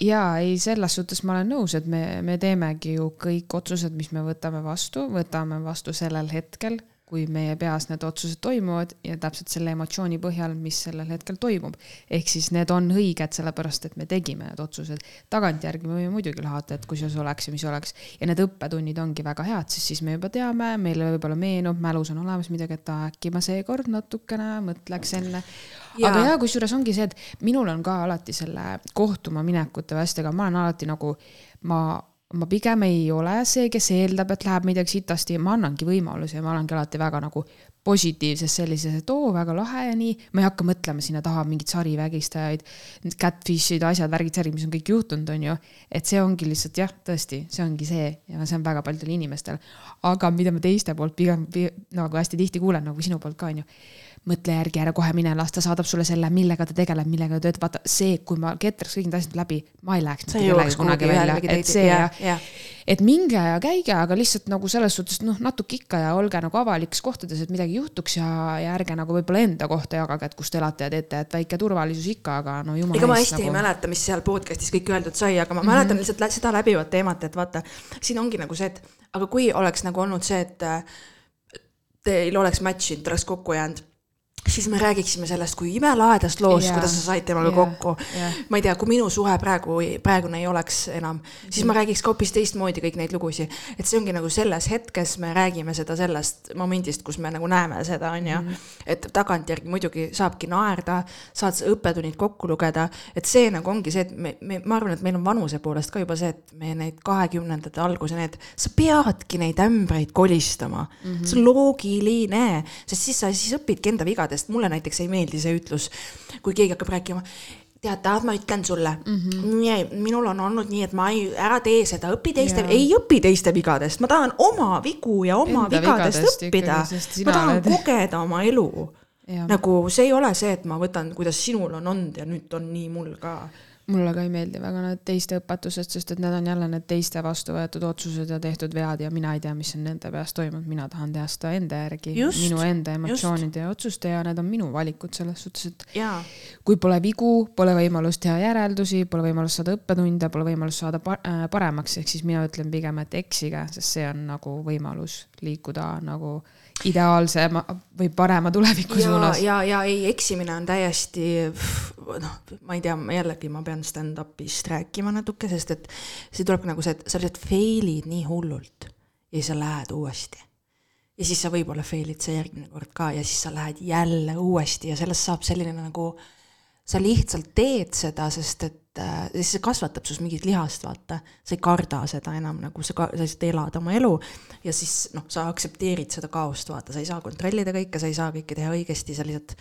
jaa, ei, selles suhtes ma olen nõus, et me, me teemegi ju kõik otsused, mis me võtame vastu, võtame vastu sellel hetkel kui meie peas need otsused toimuvad ja täpselt selle emotsiooni põhjal, mis sellel hetkel toimub. ehk siis need on õiged, sellepärast et me tegime need otsused. tagantjärgi me võime muidugi lahata, et kuidas oleks ja mis oleks. ja need õppetunnid ongi väga head, sest siis me juba teame, meile võib-olla meenub, mälus on olemas midagi, et äkki ma seekord natukene mõtleks enne. aga jaa, kusjuures ongi see, et minul on ka alati selle kohtuma minekute või asjadega, ma olen alati nagu, ma ma pigem ei ole see, kes eeldab, et läheb midagi sitasti, ma annangi võimalusi ja ma olengi alati väga nagu positiivses sellises, et oo, väga lahe ja nii. ma ei hakka mõtlema sinna taha mingeid sarivägistajaid, catfish'id, asjad, värgid, särgid, mis on kõik juhtunud, on ju. et see ongi lihtsalt jah, tõesti, see ongi see ja see on väga paljudel inimestel. aga mida ma teiste poolt pigem nagu hästi tihti kuulen, nagu sinu poolt ka, on ju mõtle järgi, ära kohe mine, las ta saadab sulle selle, millega ta tegeleb, millega ta töötab, vaata see, kui ma ketraks kõik need asjad läbi, ma ei läheks kunagi kuhugi välja, et see ja ja et minge ja käige, aga lihtsalt nagu selles suhtes noh, natuke ikka ja olge nagu avalikes kohtades, et midagi juhtuks ja, ja ärge nagu võib-olla enda kohta jagage, et kus te elate ja teete, et väike turvalisus ikka, aga no jumala ega ma eest hästi nagu... ei mäleta, mis seal podcast'is kõik öeldud sai, aga ma mm -hmm. mäletan lihtsalt seda läbivat teemat, et vaata, siin ongi nagu see, et aga kui oleks nagu olnud see, et äh, teil oleks match te oleks kokku jäänud, siis me räägiksime sellest kui imelahedast loost yeah., kuidas sa said temaga yeah. kokku jah. ma ei tea, kui minu suhe praegu, praegune ei oleks enam, siis ma räägiks ka hoopis teistmoodi kõik neid lugusid. et see ongi nagu selles hetkes me räägime seda sellest momendist, kus me nagu näeme seda, onju. et tagantjärgi muidugi saabki naerda, saad sa õppetunnid kokku lugeda, et see nagu ongi see, et me, me, ma arvan, et meil on vanuse poolest ka juba see, et me neid kahekümnendate alguse need, sa peadki neid ämbreid kolistama mm. -hmm. see on loogiline, sest siis sa siis õpidki enda vigadest, mulle näiteks ei meeldi see ütlus, kui keegi hakkab rääkima tead, tahad, ma ütlen sulle mm, -hmm. minul on olnud nii, et ma ei, ära tee seda, õpi teiste ei õpi teiste vigadest, ma tahan oma vigu ja oma Enda vigadest vigadest õppida ma tahan oled- kogeda oma elu. Nagu see ei ole see, et ma võtan, kuidas sinul on olnud ja nüüd on nii mul ka. Mulle ka ei meeldi väga need teiste õpetused, sest et need on jälle need teiste vastu võetud otsused ja tehtud vead ja mina ei tea, mis on nende peas toimunud, mina tahan teha seda enda järgi, Just, minu enda emotsioonide ja otsuste ja need on minu valikud selles suhtes, et jaa, kui pole vigu, pole võimalust teha järeldusi, pole võimalust saada õppetunde, pole võimalust saada äh, paremaks, ehk siis mina ütlen pigem, et eksige, sest see on nagu võimalus liikuda nagu ideaalsema või parema tuleviku ja, suunas. ja, ja ei, eksimine on täiesti noh, ma ei tea, jällegi ma pean stand-up'ist rääkima natuke, sest et see tuleb nagu see, et sa lihtsalt fail'id nii hullult ja siis sa lähed uuesti. ja siis sa võib-olla fail'id see järgmine kord ka ja siis sa lähed jälle uuesti ja sellest saab selline nagu sa lihtsalt teed seda, sest et äh, siis see kasvatab sinus mingit lihast, vaata. sa ei karda seda enam nagu sa, sa lihtsalt elad oma elu ja siis noh, sa aktsepteerid seda kaost, vaata, sa ei saa kontrollida kõike, sa ei saa kõike teha õigesti, sa lihtsalt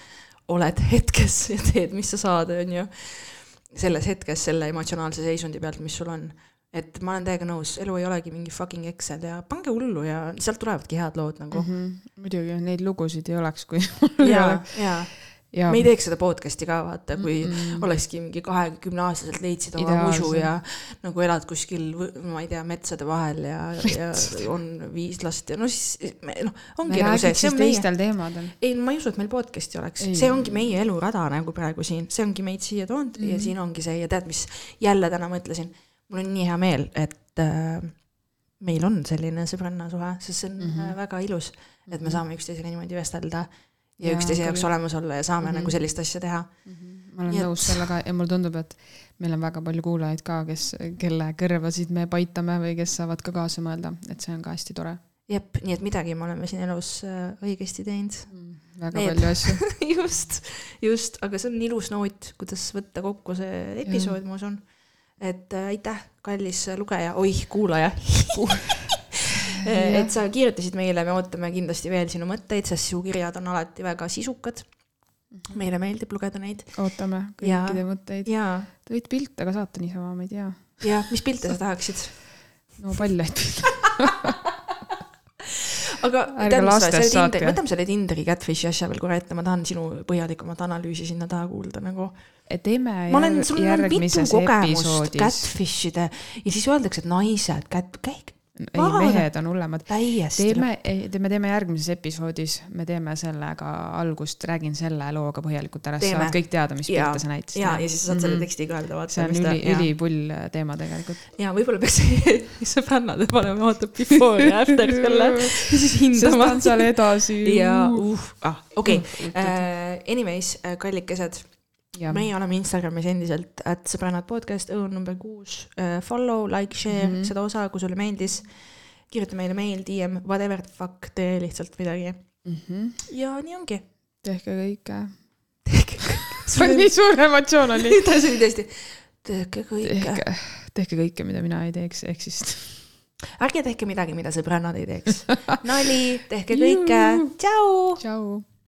oled hetkes ja teed, mis sa saad, on ju. selles hetkes selle emotsionaalse seisundi pealt, mis sul on. et ma olen täiega nõus, elu ei olegi mingi fucking Excel ja pange hullu ja sealt tulevadki head lood nagu mm. Mhm. muidugi neid lugusid ei oleks, kui -hmm. ja, ja ja me ei teeks seda podcast'i ka vaata, kui mm -mm. olekski mingi kahekümne aastaselt leidsid oma musu ja nagu elad kuskil, ma ei tea, metsade vahel ja, ja on viis last ja no siis me- noh, me ongi nagu see, see on meie, teemadel. ei ma ei usu, et meil podcast'i oleks. See ongi meie elurada nagu praegu siin, see ongi meid siia toonud mm -hmm. ja siin ongi see ja tead, mis jälle täna mõtlesin, mul on nii hea meel, et äh, meil on selline sõbrannasuhe, sest see on mm -hmm. väga ilus, et me saame üksteisega niimoodi vestelda ja, ja üksteise jaoks olemas olla ja saame mm. -hmm. nagu sellist asja teha. ma olen et- nõus sellega ja mulle tundub, et meil on väga palju kuulajaid ka, kes, kelle kõrvasid me paitame või kes saavad ka kaasa mõelda, et see on ka hästi tore. jep, nii et midagi me oleme siin elus äh, õigesti teinud. väga Need. palju asju. just, just, aga see on ilus noot, kuidas võtta kokku see episood, ma usun. et äh, aitäh, kallis lugeja, oih, kuulaja. et sa kirjutasid meile, me ootame kindlasti veel sinu mõtteid, sest su kirjad on alati väga sisukad. meile meeldib lugeda neid ootame kõikide mõtteid. ja, Te võite pilte ka saata niisama, ma ei tea. ja mis pilte sa tahaksid? no paljaid pilte. aga tead, mis sa- selle Tinderi- võtame selle Tinderi catfish'i asja veel korra ette, ma tahan sinu põhjalikumat analüüsi sinna taha kuulda nagu teeme järg- järgmises episoodis. catfish ide ja siis öeldakse, et naised, cat, käik ei, mehed on hullemad. teeme, me teeme järgmises episoodis, me teeme sellega algust, räägin selle looga põhjalikult ära, siis saavad kõik teada, mis pilte sa, näitasid. ja, ja siis sa saad selle Mhm. teksti ka öelda, vaata. see on üli, ülipull teema tegelikult. ja võib-olla peaks sõbrannad panema, vaata before ja after selle ja siis sest hindama on. seal edasi. ja uh, ah, okei okay., anyways, kallikesed, ja meie oleme Instagramis endiselt, et sõbrannad podcast, õun number kuus, follow, like, share mm. -hmm. seda osa, kui sulle meeldis. kirjuta meile meil, DM, whatever the fuck, tee lihtsalt midagi Mhm. ja nii ongi. tehke kõike. tehke see on nii suur emotsioon oli. see oli tõesti, tehke kõike, tehke kõike, mida mina ei teeks, ehk siis ärge tehke midagi, mida sõbrannad ei teeks. nali, tehke kõike, tšau. tšau.